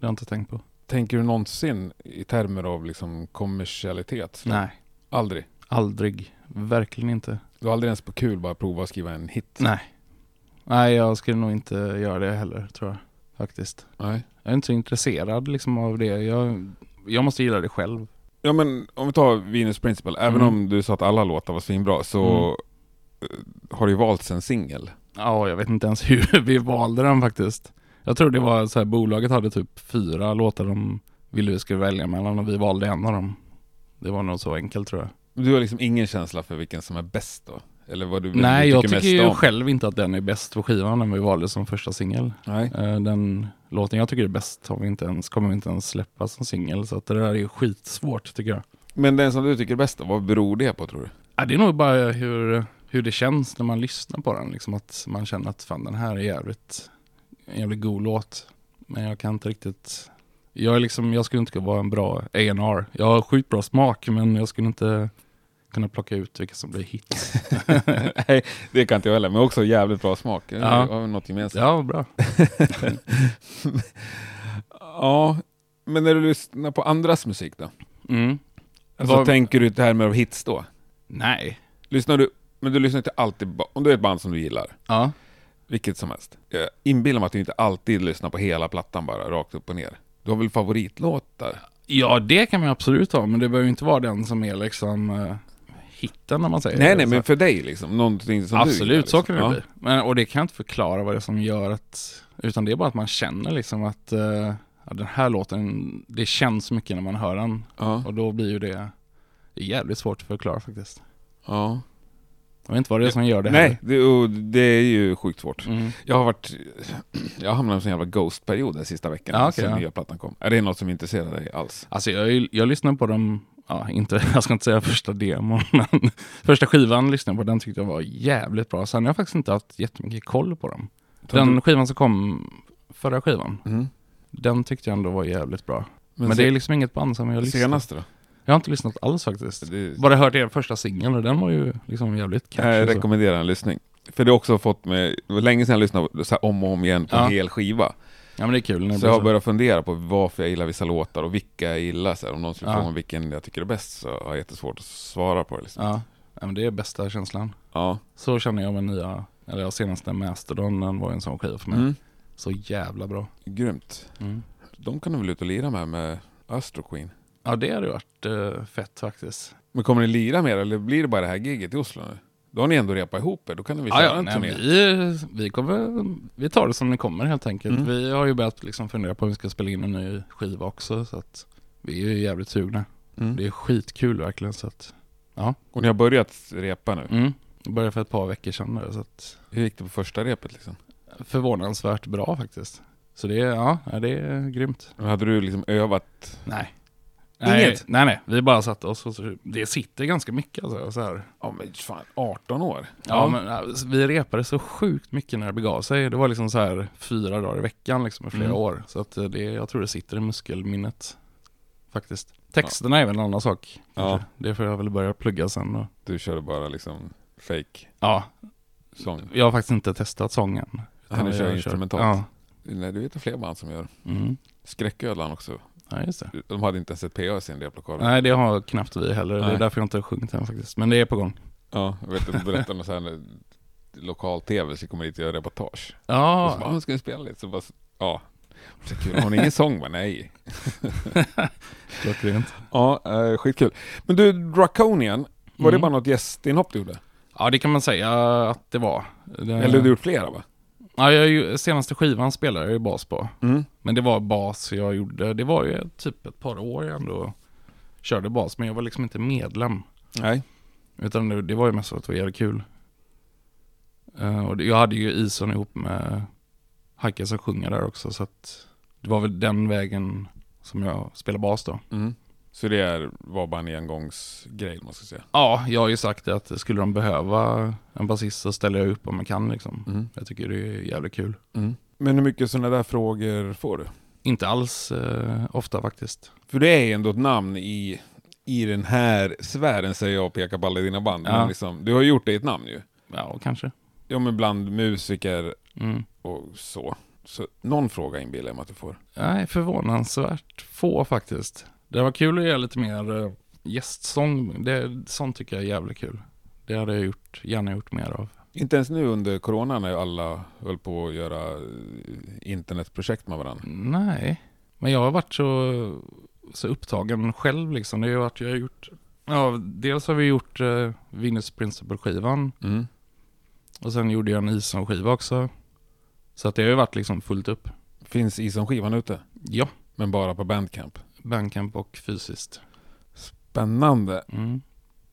Det har jag inte tänkt på. Tänker du någonsin i termer av liksom kommersialitet? Nej, Aldrig? aldrig. Verkligen inte. Du har aldrig ens på kul bara prova att skriva en hit? Nej. Nej, jag skulle nog inte göra det heller, tror jag. Faktiskt. Nej. Jag är inte så intresserad liksom av det. Jag, jag måste gilla det själv. Ja men om vi tar Venus Principle, även Mm. om du sa att alla låtar var svinbra så eh, har det ju valts en singel. Ja, jag vet inte ens *laughs* hur vi valde den faktiskt. Jag tror det var så här, bolaget hade typ fyra låtar de ville vi skulle välja mellan och vi valde en av dem. Det var nog så enkelt tror jag. Du har liksom ingen känsla för vilken som är bäst då? Eller vad du, Nej, du jag tycker tycker mest ju om? själv inte att den är bäst på skivan den vi valde som första singel. Eh, Den låten jag tycker är bäst har vi inte ens, kommer vi inte ens släppa som singel. Så att det där är skitsvårt tycker jag. Men den som du tycker är bäst då, vad beror det på tror du? Ja, det är nog bara hur, hur det känns när man lyssnar på den. Liksom att man känner att fan den här är jävligt, en jävligt god låt. Men jag kan inte riktigt, jag är liksom, jag skulle inte kunna vara en bra A&R. Jag har sjukt bra smak men jag skulle inte kunna plocka ut vilka som blir hit. *laughs* Nej, det kan inte jag heller, men också jävligt bra smak. Ja. Har vi något gemensamt? Ja, bra. *laughs* Ja, men när du lyssnar på andras musik då? Mm. Alltså Vad- tänker du i termer av hits då? Nej. Lyssnar du, men du lyssnar inte alltid, om du är ett band som du gillar, Ja. Vilket som helst. Jag inbillar mig att du inte alltid lyssnar på hela plattan bara, rakt upp och ner. Du har väl favoritlåtar? Ja, det kan man absolut ha, men det behöver ju inte vara den som är liksom uh, hitten när man säger Nej, det. nej, Så- men för dig liksom, någonting som du gillar, Absolut, så liksom. kan det ja. bli. Men, och det kan jag inte förklara vad det är som gör att, utan det är bara att man känner liksom att eh, ja, den här låten, det känns mycket när man hör den. Ja, Och då blir ju det, det är jävligt svårt att förklara faktiskt. ja. Jag vet inte vad det är som gör det Nej, det, och det är ju sjukt svårt. heller. Mm. Jag har varit, *clears throat* jag hamnat i en sån jävla ghost-period den sista veckan, Ja, okej, sen ja. nya plattan kom. Är det något som intresserar dig alls? Alltså jag, jag lyssnar på dem, ja inte, *laughs* jag ska inte säga första demon, *laughs* men första skivan lyssnade jag på, den tyckte jag var jävligt bra. Sen har jag faktiskt inte haft jättemycket koll på dem. Den skivan som kom, förra skivan, Mm. den tyckte jag ändå var jävligt bra. Men, Men, det är liksom inget band som jag lyssnar senaste då? Jag har inte lyssnat alls faktiskt. Det, Bara hört er första singel och den var ju liksom jävligt catchy. jag så. rekommenderar en lyssning. För det har också fått mig, det var länge sedan jag lyssnade så om och om igen på Ja. en hel skiva. Ja men det är kul. Så blir jag har börjat fundera på varför jag gillar vissa låtar och vilka jag gillar. Så här, om någon skulle Ja. fråga vilken jag tycker är bäst så har jag jättesvårt att svara på det. Liksom. Ja, ja men det är bästa känslan. Ja. Så känner jag med nya, eller ja, senaste Mastodon, den var ju en sån skiva för mig. Mm. Så jävla bra. Grymt. Mm. De kan du väl ut och lira med, med Astro Queen? Ja det hade varit eh, fett faktiskt. Men kommer ni lira mer eller blir det bara det här giget i Oslo nu? Då har ni ändå repat ihop er, då kan ni väl Ja, köra ja, en nej, turné? vi, vi, kommer, vi tar det som det kommer helt enkelt. Mm. Vi har ju börjat liksom fundera på om vi ska spela in en ny skiva också. Så att vi är ju jävligt sugna. Mm. Det är skitkul verkligen. Så att, Och ni har börjat repa nu? mm, det började för ett par veckor sedan nu, så att Hur gick det på första repet liksom? förvånansvärt bra faktiskt. Så det är, ja, ja, det är grymt. Hade du liksom övat? Nej. Inget? Nej, nej, nej. Vi bara satte oss och så, det sitter ganska mycket alltså. Så här. Ja men fan, 18 år? Ja, men ja, vi repade så sjukt mycket när det begav sig. Det var liksom så här fyra dagar i veckan liksom i flera Mm. år. Så att eh, det, jag tror det sitter i muskelminnet. Faktiskt. Texterna är väl en annan sak. Ja. Det får jag väl börja plugga sen då. Du körde bara liksom fake Ja, sång? jag har faktiskt inte testat sången. Han jag kör kör- instrumentalt? Ja. Nej, du vet fler band som gör. Mm. Skräcködlan också. Ja, just det. De hade inte ens ett PA i sin replokal. Nej, det har knappt vi heller. Det Nej. är därför jag inte har sjungit än faktiskt. Men det är på gång. Ja, jag vet att du berättade om så här när lokal-tv så kommer dit och gör reportage. Och så Ja, bara, "Ah, ska vi spela lite? Så bara, ja. Så kul. Har ni ingen sång? Bara, nej. *laughs* klockrent. Ja, eh, skitkul. Men du, Draconian, var det Mm. bara något gästinhopp du gjorde? Ja, det kan man säga att det var. Det... Eller du gjort flera va? Ja, jag, ju- senaste skivan spelade jag ju bas på. Mm. Men det var bas jag gjorde. Det var ju typ ett par år jag ändå körde bas. Men jag var liksom inte medlem. Nej. Utan det, det var ju mest att det var jävligt kul. Eh, och det, jag hade ju Ison ihop med Hacke som sjunger där också. Så att det var väl den vägen som jag spelade bas då. Mm. Så det är, var bara en engångsgrej, måste jag säga. Ja, jag har ju sagt det att skulle de behöva en basist så ställer jag upp om jag kan liksom. Mm. Jag tycker det är jävligt kul. Mm. Men hur mycket sådana där frågor får du? Inte alls eh, ofta faktiskt. För det är ändå ett namn i, i den här sfären, säger jag och pekar på alla dina band. Ja. Liksom, du har gjort i ett namn ju. Ja, kanske. Ja, men bland musiker Mm. och så. Så någon fråga inbillar jag mig att du får. Nej, förvånansvärt få faktiskt. Det var kul att göra lite mer eh, gästsång. Det, sånt tycker jag är jävligt kul. Det hade jag gjort, gärna gjort mer av. Inte ens nu under corona när alla höll på att göra eh, internetprojekt med varandra. Nej, men jag har varit så, så upptagen själv liksom. Det har varit, jag har gjort, ja, dels har vi gjort uh, Venus Principle-skivan Mm. och sen gjorde jag en Ison-skiva också. Så att det har ju varit liksom fullt upp. Finns Ison-skivan ute? Ja, Men bara på Bandcamp. Bandcamp och fysiskt. Spännande. Mm.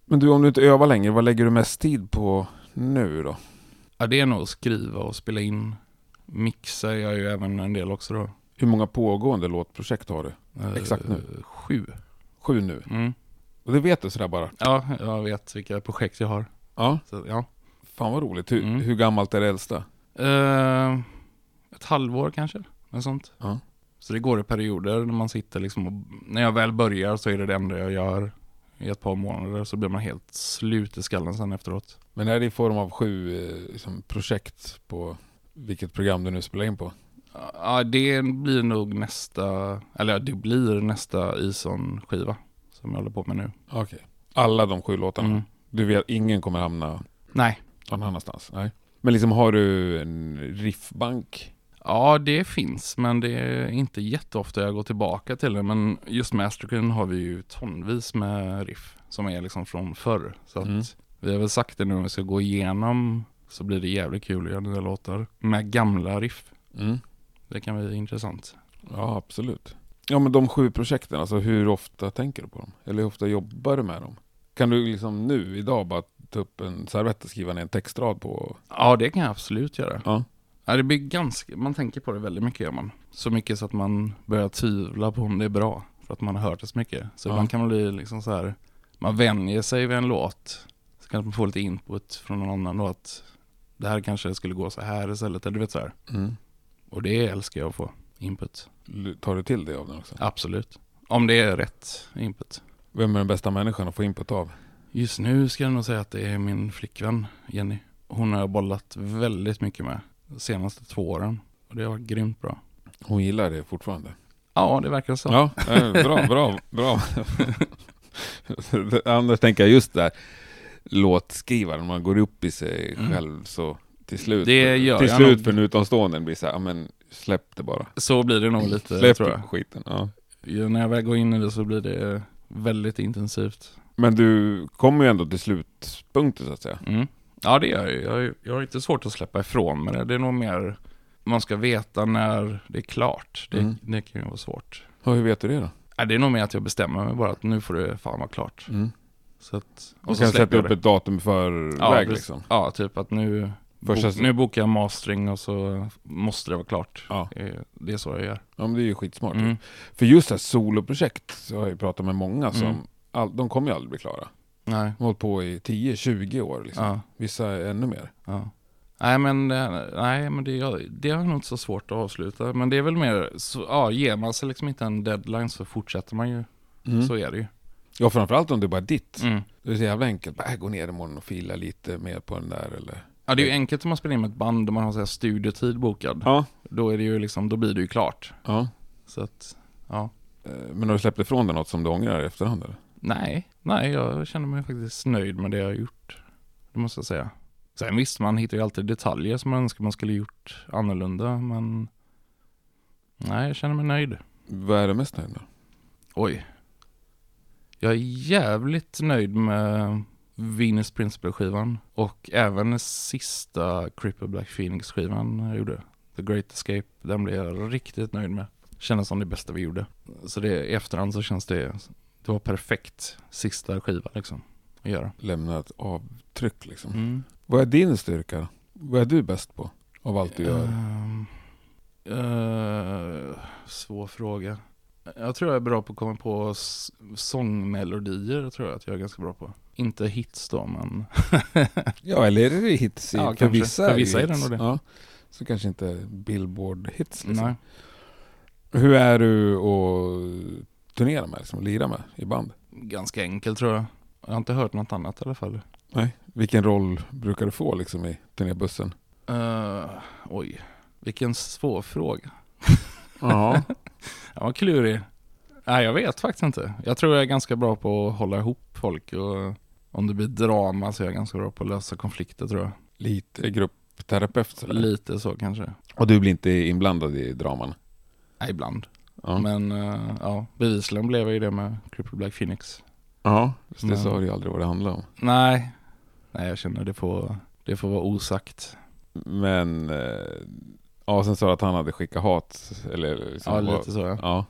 Men du, om du inte övar längre, vad lägger du mest tid på nu då? Ja, det är nog att skriva och spela in. Mixar jag ju även en del också då. Hur många pågående låtprojekt har du? Eh, Exakt nu. Sju. Sju nu. Mm. Och det vet du sådär bara? Ja, jag vet vilka projekt jag har. Ja. Så, ja. Fan vad roligt. Hur, Mm. hur gammalt är det äldsta? Eh, ett halvår kanske, något sånt. Ja. Så det går i perioder när man sitter liksom och, när jag väl börjar så är det det enda jag gör i ett par månader så blir man helt slut i skallen sen efteråt. Men är det i form av sju eh, liksom, projekt på vilket program du nu spelar in på? Ja, det blir nog nästa, eller det blir nästa Ison-skiva som jag håller på med nu. Okej. Alla de sju låtarna? Mm. Du vet, ingen kommer hamna Nej. någon annanstans? Nej. Men liksom har du en riffbank? Ja, det finns, men det är inte jätteofta jag går tillbaka till det. Men just Mastercreen har vi ju tonvis med riff som är liksom från förr. Så att Mm. vi har väl sagt det nu, om vi ska gå igenom så blir det jävligt kul att göra nya låtar med gamla riff. Mm. Det kan bli intressant. Ja, absolut. Ja, men de sju projekten, alltså hur ofta tänker du på dem? Eller hur ofta jobbar du med dem? Kan du liksom nu, idag, bara ta upp en servett och skriva ner en textrad på? Ja, det kan jag absolut göra. Ja. Ja, det blir ganska, man tänker på det väldigt mycket gör man. Så mycket så att man börjar tvivla på om det är bra. För att man har hört det så mycket. Så Ja. ibland kan man bli liksom så här, man vänjer sig vid en låt. Så kan man få lite input från någon annan då att det här kanske skulle gå så här istället. Eller du vet så här. Mm. Och det älskar jag att få input. Tar du till det av den också? Absolut. Om det är rätt input. Vem är den bästa människan att få input av? Just nu ska jag nog säga att det är min flickvän Jenny. Hon har jag bollat väldigt mycket med de senaste två åren. Och det har varit grymt bra. Hon gillar det fortfarande. Ja, det verkar så. Ja, eh, bra, bra, bra. *laughs* Annars tänker jag just där låtskrivaren, man går upp i sig Mm. själv så till slut, Det gör till slut nog. för en utomstående blir så här, men släpp det bara. Så blir det nog lite, Släpp tror jag. skiten. Ja. Ja, när jag väl går in i det så blir det väldigt intensivt. Men du kommer ju ändå till slutpunkten så att säga. Mm. Ja, det gör jag. Jag, har- inte svårt att släppa ifrån mig det. Är nog mer, man ska veta när det är klart. Det, Mm. det kan ju vara svårt. Ja, hur vet du det då? Ja, det är nog mer att jag bestämmer mig bara att nu får det fan vara klart. Mm. Så att, Du så kan jag upp ett datum för Ja, väg liksom. Ja, typ att nu, Första- bok, nu bokar jag mastering och så måste det vara klart. Ja. Det är så jag gör. ja, men det är ju skitsmart. Mm. För just det här soloprojekt så har jag ju pratat med många som, Mm. all, de kommer ju aldrig bli klara. Nej. De har hållit på i 10-20 år liksom. Ja. Vissa ännu mer. Ja. Nej men, nej, men det, det är nog inte så svårt att avsluta. Men det är väl mer, så, ja, ger man sig liksom inte en deadline så fortsätter man ju. Mm. Så är det ju. Ja, framförallt om det bara är ditt. Mm. Det är så jävla enkelt. Bara, äh, gå ner imorgon och fila lite mer på den där eller... Ja det är ju enkelt om man spelar in med ett band och man har så här studietid bokad. Ja. Då är det ju liksom, då blir det ju klart. ja. Så att, ja. Eh, Men har du släppt ifrån dig något som du ångrar i efterhand eller? Nej, nej jag känner mig faktiskt nöjd med det jag har gjort. Det måste jag säga. Sen visst, man hittar ju alltid detaljer som man önskar man skulle gjort annorlunda, men nej, jag känner mig nöjd. Vad är du mest nöjd med? Oj. Jag är jävligt nöjd med Venus Principle-skivan och även den sista Cripple Black Phoenix-skivan jag gjorde. The Great Escape, den blev jag riktigt nöjd med. Kändes som det bästa vi gjorde. Så det, i efterhand så känns det, det var perfekt sista skiva liksom att göra. Lämna ett avtryck liksom. Mm. Vad är din styrka? Vad är du bäst på? Av allt du gör? Eh, svår fråga. Jag tror jag är bra på att komma på sångmelodier, tror jag att jag är ganska bra på. Inte hits då, men *laughs* Ja, eller är det hits? I, Ja, för kanske. vissa För vissa är det nog det. Ja. Så kanske inte Billboard-hits liksom. nej. Hur är du att turnera med, liksom, lira med i band? Ganska enkel tror jag. Jag har inte hört något annat i alla fall. Nej. Vilken roll brukar du få liksom i turnébussen? Uh, oj, vilken svår fråga. Ja. *laughs* Ja, vad klurig. Nej, jag vet faktiskt inte. Jag tror jag är ganska bra på att hålla ihop folk och om det blir drama så är jag ganska bra på att lösa konflikter tror jag. Lite gruppterapeut sådär. Lite så kanske. Och du blir inte inblandad i draman? Nej, ibland. Ja. Men eh, ja, bevisligen blev jag ju det med Cripple Black Phoenix. ja. Just det Men- sa du ju aldrig vad det handlade om. Nej, nej jag känner det får, det får vara osagt. Men, eh, ja sen sa du att han hade skickat hat. Eller liksom, Ja, var- lite så ja. Ja.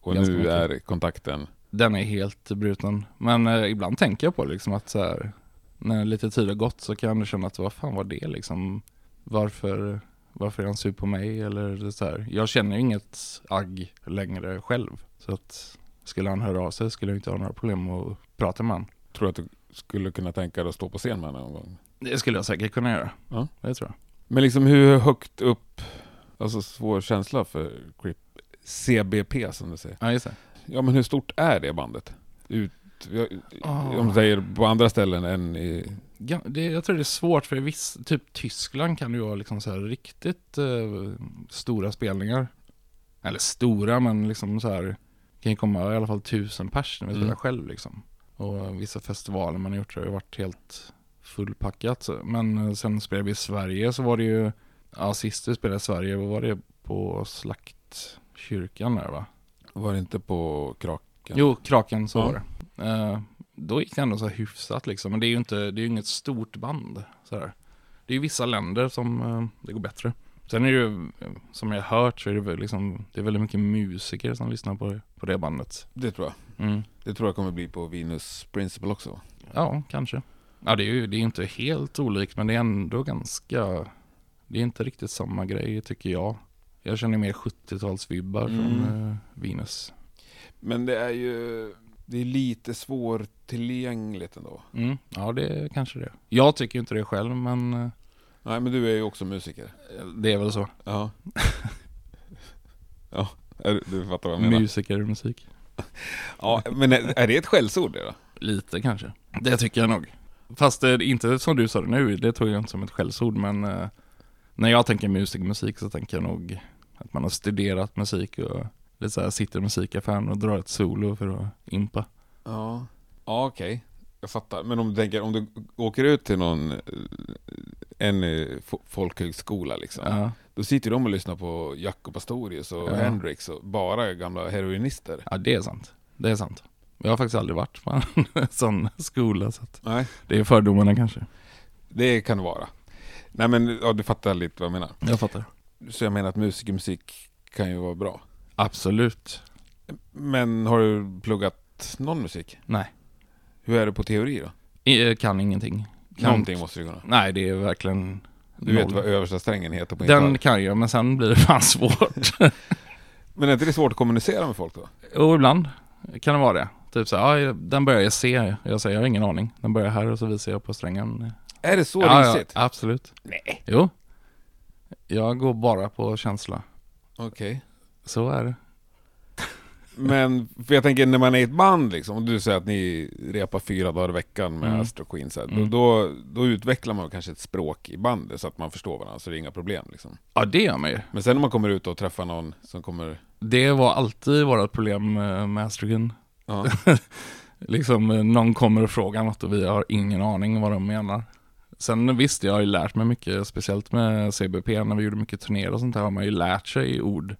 Och Ganska nu mycket. är kontakten. Den är helt bruten. Men eh, ibland tänker jag på det liksom att så här, när lite tid har gått så kan jag ändå känna att vad fan var det liksom? Varför, varför är han sur på mig? Eller så här. Jag känner inget agg längre själv. Så att skulle han höra av sig skulle jag inte ha några problem att prata med honom. Tror du att du skulle kunna tänka dig att stå på scen med honom någon gång? Det skulle jag säkert kunna göra. Ja. Det tror jag. Men liksom hur högt upp, alltså svår känsla för Crip, CBP som du säger. Ja, just det. Ja men hur stort är det bandet? Ut, jag- Ah. Om du säger på andra ställen än i... Det, jag tror det är svårt för i viss, typ Tyskland kan det ju vara liksom så här riktigt eh, stora spelningar. Eller stora men liksom så här kan ju komma i alla fall tusen pers när vi Mm. spelar själv liksom. Och vissa festivaler man har gjort har ju varit helt fullpackat. Men eh, sen spelade vi i Sverige så var det ju, ja sist vi spelade i Sverige vad var det på Slaktkyrkan där va? Var det inte på Kraken? Jo, Kraken så Ja. var det. Eh, då gick det ändå så här hyfsat liksom. Men det är ju inte, det är inget stort band. Så här. Det är ju vissa länder som eh, det går bättre. Sen är det ju, eh, som jag har hört så är det liksom, det är väldigt mycket musiker som lyssnar på, på det bandet. Det tror jag. Mm. Det tror jag kommer bli på Venus Principle också. Ja, kanske. Ja, det är ju det är inte helt olikt, men det är ändå ganska, det är inte riktigt samma grej tycker jag. Jag känner mer 70-talsvibbar från Mm. eh, Venus. Men det är ju... Det är lite svårtillgängligt ändå. Mm. Ja, det är kanske det. Jag tycker inte det själv, men eh, Nej men du är ju också musiker. det är väl så. Ja. *laughs* ja, är, du fattar vad jag menar. Musiker, musik. Ja, men är, är det ett skällsord det då? Lite kanske. Det tycker jag nog. Fast det är inte som du sa det nu, det tog jag inte som ett skällsord, men eh, när jag tänker musik musik så tänker jag nog Att man har studerat musik och lite så här sitter i musikaffären och drar ett solo för att impa. Ja, ja okej. Jag fattar. Men om du tänker, om du åker ut till någon, eh, en eh, fo- folkhögskola liksom. Ja, Då sitter de och lyssnar på Jacob Pastorius och Ja. Hendrix och bara gamla heroinister. ja det är sant. Det är sant. Jag har faktiskt aldrig varit på en *laughs* sån skola så att Nej, det är fördomarna kanske. det kan det vara. Nej men, ja, du fattar lite vad jag menar. Jag fattar. Så jag menar att musikermusik kan ju vara bra. Absolut. Men har du pluggat någon musik? Nej. Hur är det på teori då? Jag kan ingenting. Kan, Någonting måste du kunna. Nej, det är verkligen Du vet noll. vad översta strängen heter på Den kan jag, men sen blir det *laughs* fan svårt. *laughs* Men är inte det svårt att kommunicera med folk då? Och ibland kan det vara det. Typ så här, ja, den börjar jag se. Jag säger, jag har ingen aning. Den börjar här och så visar jag på strängen. Är det så ja, ja, risigt? absolut. Nej. Jo. Jag går bara på känsla. Okej. Så är det. *laughs* Men, för jag tänker när man är i ett band liksom, och du säger att ni repar fyra dagar i veckan med Mm. Astro Queen, så här, Mm. då, då, utvecklar man kanske ett språk i bandet så att man förstår varandra, så det är inga problem liksom. Ja, det gör man ju. Men sen när man kommer ut och träffar någon som kommer... Det var alltid vårt problem med Mastergun. Ja, *laughs* Liksom eh, någon kommer och frågar något och vi har ingen aning vad de menar. Sen visst, jag har ju lärt mig mycket, speciellt med CBP när vi gjorde mycket turnéer och sånt där har man ju lärt sig ord.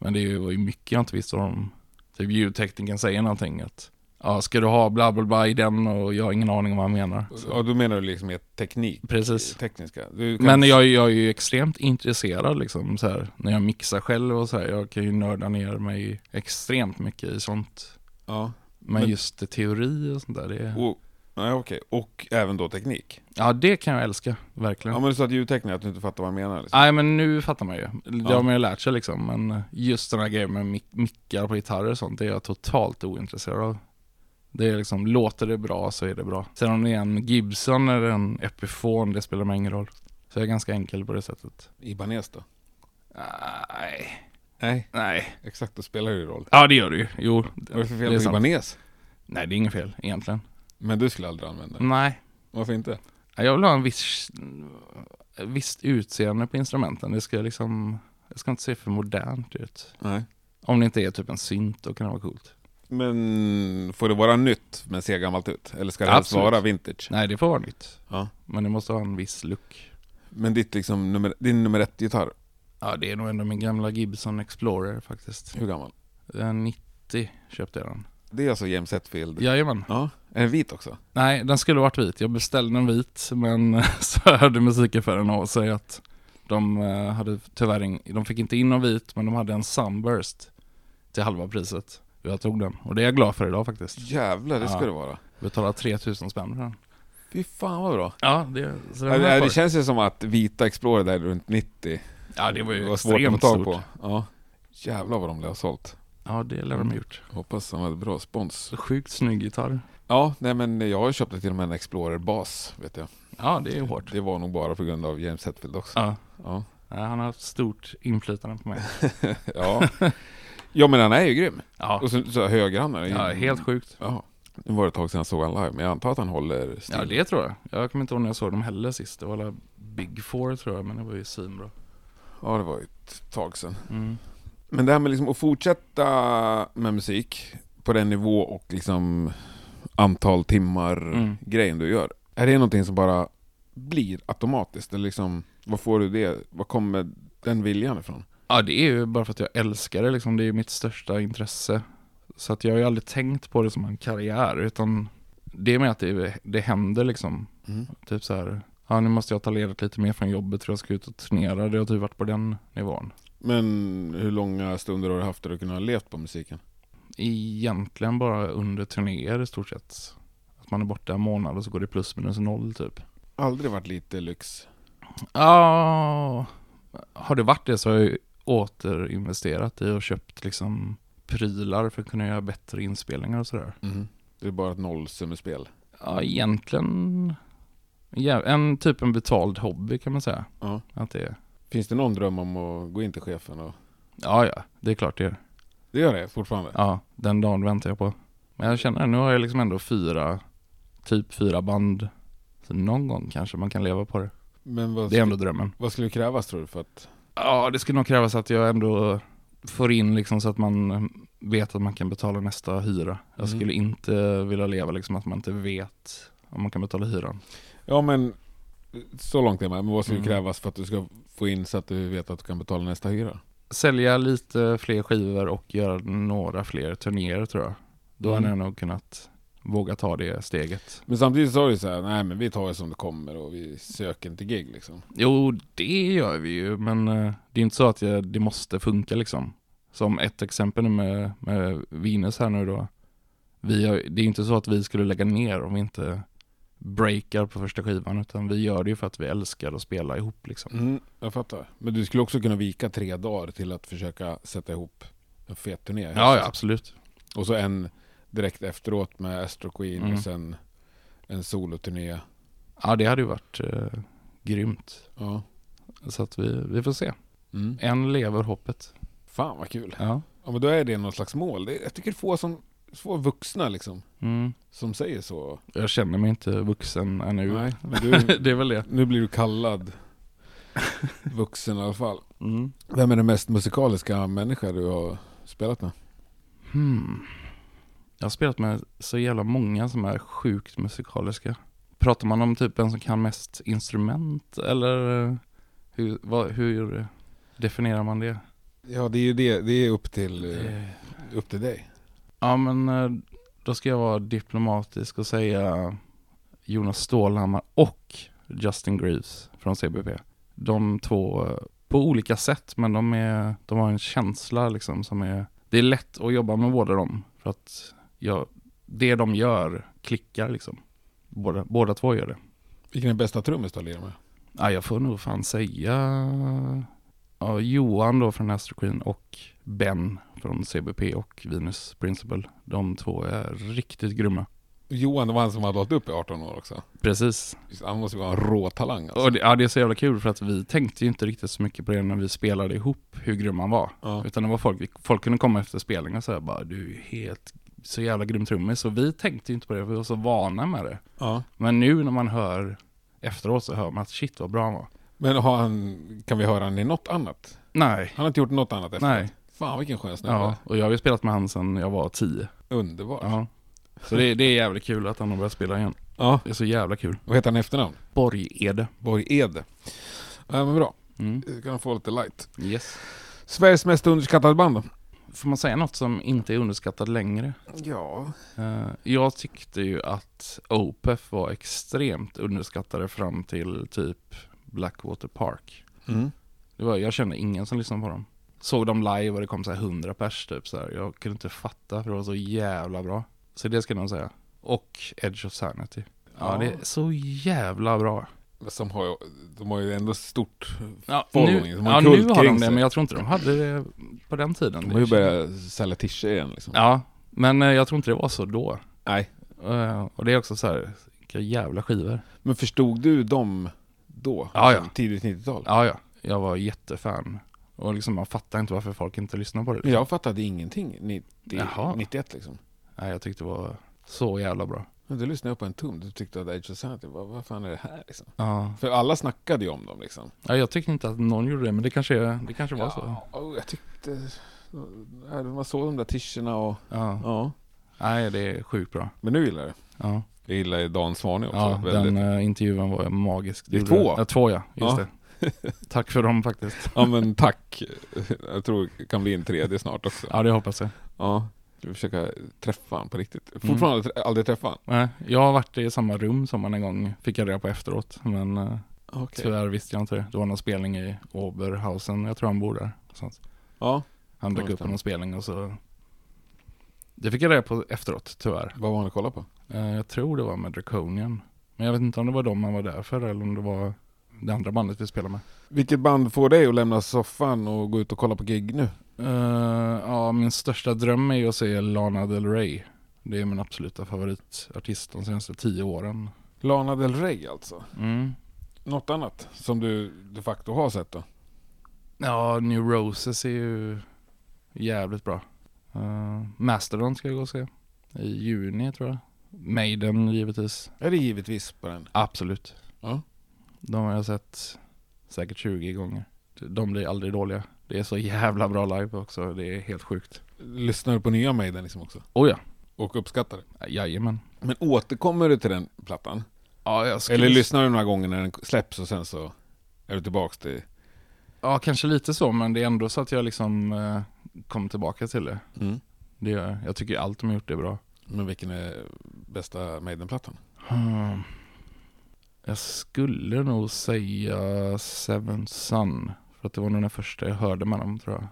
Men det är ju- var ju mycket jag inte visste om. Typ ljudteknikern säger någonting att ja, ska du ha bla bla bla i den och jag har ingen aning om vad han menar. Så. ja då menar du liksom teknik, Precis. tekniska. Men jag, jag är ju extremt intresserad liksom så här, när jag mixar själv och så här. Jag kan ju nörda ner mig extremt mycket i sånt. Ja, Men, Men- just det, teori och sånt där, det och, nej, okej. Och även då teknik. Ja, det kan jag älska, verkligen. Ja men du sa att ljudteknik, att du inte fattar vad jag menar liksom. Nej, men nu fattar man ju. Det har man ju lärt sig liksom. Men just den här grejen med mic- mickar på gitarrer och sånt, det är jag totalt ointresserad av. Det är liksom, låter det bra så är det bra. Sen om det är en Gibson eller en Epiphone, det spelar mig ingen roll. Så jag är ganska enkel på det sättet. Ibanez då? Nej, Nej, nej. exakt, då spelar det ju roll. Ja, det gör det ju. Jo, Vad är det för fel på. Ibanez? Nej, det är inget fel egentligen. Men du skulle aldrig använda den? Nej, Varför inte? jag vill ha en viss, visst utseende på instrumenten. Det ska liksom, det ska inte se för modernt ut. Nej. Om det inte är typ en synt, då kan det vara coolt. Men får det vara nytt men se gammalt ut? Eller ska det helst vara vintage? Nej, det får vara nytt. Ja. Men det måste ha en viss look. Men ditt liksom, nummer, din nummer ett-gitarr, Ja, det är nog ändå min gamla Gibson Explorer faktiskt. hur gammal? Den 90 köpte jag den. Det är alltså James Hetfield? Jajamän. Ja. Är den vit också? Nej, den skulle varit vit. Jag beställde den vit, men *laughs* så hörde musikaffären av sig att de eh, hade tyvärr ing- de fick inte in någon vit, men de hade en Sunburst till halva priset. Jag tog den, och det är jag glad för idag faktiskt. Jävlar, det ska Ja. det vara. Betalade 3000 spänn för den. Fy fan vad bra. Ja, det, så Ja, det, var det känns ju som att vita Explorer där runt 90 Ja, det var ju var svårt att få tag stort. på. Ja. Jävlar vad de lär ha sålt. Ja, det lär de ha gjort. Hoppas de hade bra spons. Sjukt snygg gitarr. Ja, nej men jag har köpt till och med en Explorer-bas, vet jag. Ja, det är hårt. Det var nog bara på grund av James Hetfield också. Ja. Ja. Han har haft stort inflytande på mig. *laughs* Ja, ja men han är ju grym. Ja, Och så, så höger han är ju... ja helt sjukt. Ja. Nu var det ett tag sedan jag såg han live, men jag antar att han håller stil. Ja, det tror jag. Jag kommer inte ihåg när jag såg dem heller sist. Det var alla Big Four tror jag, men det var ju svinbra. Ja, det var ju ett tag sedan. Mm. Men det här med liksom att fortsätta med musik på den nivå och liksom antal timmar Mm. du gör. Är det någonting som bara blir automatiskt? Eller liksom, vad får du det? Vad kommer den viljan ifrån? Ja, det är ju bara för att jag älskar det liksom. Det är ju mitt största intresse. Så att jag har ju aldrig tänkt på det som en karriär, utan det är med att det, det händer liksom. Typ så här, ja nu måste jag ta ledigt lite mer från jobbet för jag ska ut och turnera. Det har typ varit på den nivån. Men hur långa stunder har du haft där du kunnat leva på musiken? Egentligen bara under turnéer i stort sett. Att man är borta en månad och så går det plus minus noll typ. Aldrig varit lite lyx? Ja, har det varit det så har jag återinvesterat i och köpt liksom prylar för att kunna göra bättre inspelningar och sådär. Det är bara ett nollsummespel? Ja, egentligen ja, en typ en betald hobby kan man säga. Ja. Att det är. Finns det någon dröm om att gå in till chefen? Och... Ja, ja, det är klart det är. Det gör det fortfarande? Ja, den dagen väntar jag på. Men jag känner, nu har jag liksom ändå fyra, typ fyra band. Så någon gång kanske man kan leva på det. Men vad, Det är ändå drömmen. vad skulle krävas tror du för att... Ja, det skulle nog krävas att jag ändå får in liksom så att man vet att man kan betala nästa hyra. Jag Mm. skulle inte vilja leva liksom att man inte vet om man kan betala hyran. Ja men så långt är man. Men vad skulle Mm. krävas för att du ska få in så att du vet att du kan betala nästa hyra? Sälja lite fler skivor och göra några fler turnéer tror jag. Då hade Mm. jag nog kunnat våga ta det steget. Men samtidigt sa du så här, nej men vi tar det som det kommer och vi söker inte gig liksom. Jo, det gör vi ju, men eh, det är inte så att jag, det måste funka liksom. Som ett exempel med, med Venus här nu då. Vi har, det är inte så att vi skulle lägga ner om vi inte breakar på första skivan, utan vi gör det ju för att vi älskar att spela ihop liksom. Mm, jag fattar. Men du skulle också kunna vika tre dagar till att försöka sätta ihop en fet turné. Ja, ja, absolut. Och så en direkt efteråt med Astro Queen Mm. och sen en soloturné. Ja, det hade ju varit eh, grymt. Ja. Så att vi, vi får se. Mm. En lever hoppet. Fan vad kul. Ja. Ja men då är det någon slags mål. Jag tycker få som få vuxna liksom. Mm. Som säger så. Jag känner mig inte vuxen ännu. Nej, *laughs* du, det är väl det. nu blir du kallad vuxen i alla fall. Mm. Vem är den mest musikaliska människa du har spelat med? Hmm. Jag har spelat med så jävla många som är sjukt musikaliska. Pratar man om typ vem som kan mest instrument eller eh, hur, vad, hur definierar man det? Ja det är ju det, det är upp till, eh, upp till dig. Ja men eh, då ska jag vara diplomatisk och säga Jonas Stålhammar och Justin Greaves från CBP. De två eh, på olika sätt men de, är, de har en känsla liksom som är Det är lätt att jobba med båda dem för att jag, det de gör klickar liksom. Båda, båda två gör det. Vilken är bästa trummis du har lirat med? Ja, jag får nog fan säga ja, Johan då från Astro Queen och Ben från CBP och Venus Principle. De två är riktigt grymma. Johan det var han som hade hållit upp i 18 år också. Precis. Han måste ju vara en rå talang alltså. Och det, ja, det är så jävla kul för att vi tänkte ju inte riktigt så mycket på det när vi spelade ihop, hur grym han var. Ja. Utan det var folk, folk kunde komma efter spelningen och säga bara du är helt så jävla grym trummis. Och vi tänkte ju inte på det, för vi var så vana med det. ja. Men nu när man hör efteråt så hör man att shit vad bra han var. Men har han, kan vi höra han i något annat? Nej. Han har inte gjort något annat efter? Nej. Fan vilken skön snubbe. Ja, och jag har ju spelat med han sedan jag var tio. Underbart. Ja. Så det, det är jävligt kul att han har börjat spela igen. Ja. Det är så jävla kul. Vad heter han i efternamn? Borg-Ede. Borg Ede. Ja men bra. Mm. Du kan få lite light. Yes. Sveriges mest underskattade band då? Får man säga något som inte är underskattat längre? Ja. Eh, jag tyckte ju att Opeth var extremt underskattade fram till typ Blackwater Park. Mm. Det var, jag kände ingen som lyssnade på dem. Såg dem live och det kom så här 100 pers typ så här. Jag kunde inte fatta för det var så jävla bra. Så det ska jag nog säga. Och Edge of Sanity. Ja, Ja. det är så jävla bra. Som har, de har ju ändå stort Ja, following. nu, ja, nu har de det, men jag tror inte de hade det på den tiden. De har ju börjat sälja t-shirts igen liksom. Ja, men eh, jag tror inte det var så då. Nej. Eh, Och det är också så här, vilka jävla skivor. Men förstod du dem då? Ja, ja. Tidigt 90-tal? Ja, ja. Jag var jättefan. Och liksom man fattar inte varför folk inte lyssnar på det. Men jag fattade ingenting 90, Jaha. 91 liksom. Nej, jag tyckte det var så jävla bra. Du lyssnade på en tum, du tyckte att Age of Sanity, vad, vad fan är det här liksom? Ja. För alla snackade ju om dem liksom. ja, jag tyckte inte att någon gjorde det, men det kanske, det kanske var så. Ja, och jag tyckte... Man såg de där t-shirtarna och... Ja. Ja. Nej, det är sjukt bra. Men nu gillar jag det. Ja, Jag gillar Dan Svanö också. ja väldigt. den uh, intervjun var magisk. Det är två. Ja, två ja. Just Ja. det. *laughs* Tack för dem faktiskt. Ja men tack. Jag tror det kan bli en tredje snart också. Ja, det hoppas jag. Ja. Jag försöka träffa han på riktigt. Mm. Fortfarande trä- aldrig träffa han. Nej, jag har varit i samma rum som han en gång, fick jag reda på efteråt. Men uh, Okej. tyvärr visste jag inte det. Det var någon spelning i Oberhausen, jag tror han bor där. någonstans. Ja. Han dök upp på någon spelning och så Det fick jag reda på efteråt, tyvärr. Vad var han att kolla på? Eh, Jag tror det var med Draconian. Men jag vet inte om det var de man var där för eller om det var det andra bandet vi spelade med. Vilket band får dig att lämna soffan och gå ut och kolla på gig nu? Eh, ja, min största dröm är ju att se Lana Del Rey. Det är min absoluta favoritartist de senaste tio åren. Lana Del Rey alltså. Mm. Något annat som du de facto har sett då? Ja, New Roses är ju jävligt bra. Uh, Mastodon ska jag gå och se. I juni tror jag. Maiden givetvis. Är det givetvis på den? Absolut. Ja. De har jag sett säkert 20 gånger. de blir aldrig dåliga. Det är så jävla bra live också, det är helt sjukt. Lyssnar du på nya Maiden liksom också? Oh ja, Och uppskattar det? jajamän. Men återkommer du till den plattan? Ja, jag skulle... Eller lyssnar du några gånger när den släpps och sen så är du tillbaks till... Ja, kanske lite så, men det är ändå så att jag liksom eh, kommer tillbaka till det. Mm. det jag. jag tycker allt de har gjort är bra. Men vilken är bästa Maiden-plattan? Hmm. Jag skulle nog säga Seven Sun. För att det var nog den första jag hörde med dem tror jag.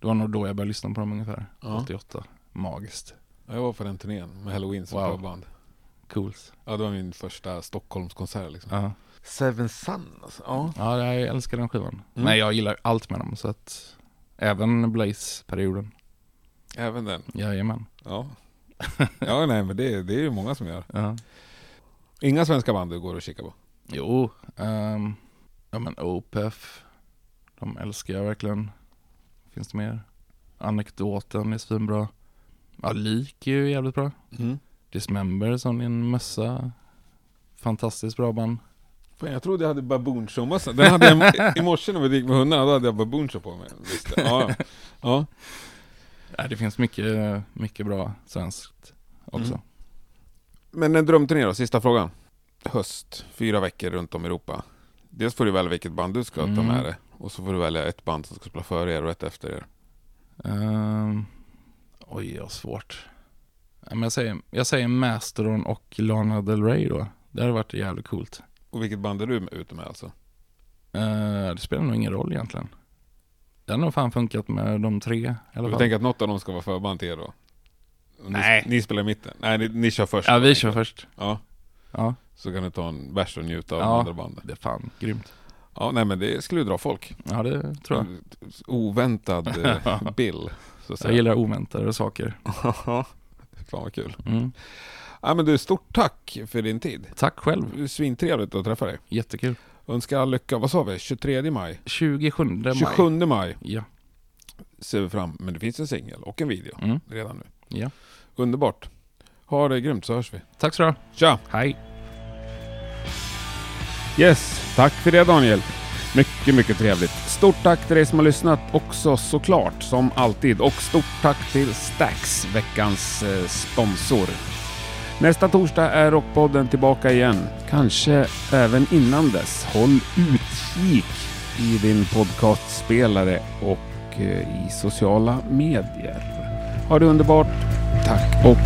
Det var nog då jag började lyssna på dem ungefär. Ja. 88. Magiskt. Ja, Jag var på den turnén med Halloween som Wow. förband. Coolt. Ja, det var min första Stockholmskonsert liksom. Ja. Seven Sun alltså. Ja. ja, jag älskar den skivan. Mm. Men jag gillar allt med dem så att även Blaze-perioden. Även den. Jajamän. Ja. Ja, nej men det, det är ju många som gör. Ja. Inga svenska band du går och kikar på? Jo, ehm, ja men Opeth. De älskar jag verkligen. Finns det mer? Anekdoten är svinbra. Ja, Lik är ju jävligt bra. Mm. Dismember som en mössa. Fantastiskt bra band. Fan, jag trodde jag hade baboon massa. Den hade jag i morse när vi gick med hundarna, då hade jag baboon på mig. Visst. Ja, ja. Ja, det finns mycket, mycket bra svenskt också. Mm. Men en drömturné då, sista frågan. Höst, fyra veckor runt om i Europa. Dels får du välja vilket band du ska ta Mm. med dig. Och så får du välja ett band som ska spela före er och ett efter er. Ehm, oj, jag har svårt. Men jag, säger, jag säger Mastodon och Lana Del Rey då. Det hade varit jävligt coolt. Och vilket band är du ute med alltså? Eh, det spelar nog ingen roll egentligen. Det hade nog fan funkat med de tre i alla Jag fall. tänker att något av dem ska vara förband till er då? Nej. Ni, ni spelar i mitten? Nej, ni, ni kör först. Ja, vi kör jag. först. Ja, Ja, så kan du ta en bärs och njuta av Ja. andra banden. det är fan grymt. Ja, nej men det skulle ju dra folk. Ja, det tror jag. Oväntad *laughs* eh, bill, så att Jag säga. gillar oväntade saker. *laughs* Fan vad kul. Mm. Ja, men du, stort tack för din tid. Tack själv. Svintrevligt att träffa dig. Jättekul. Önskar all lycka. Vad sa vi? 23 maj? 27 maj. 27 maj Ja. ser vi fram Men det finns en singel och en video Mm. redan nu. Ja. Underbart. Ha det grymt så hörs vi. Tack så du ha. Tja! Hej. Yes, tack för det Daniel. Mycket, mycket trevligt. Stort tack till dig som har lyssnat också såklart, som alltid. Och stort tack till Stax, veckans eh, sponsor. Nästa torsdag är Rockpodden tillbaka igen. Kanske även innan dess. Håll utkik i din podcastspelare och eh, i sociala medier. Ha det underbart. Tack och!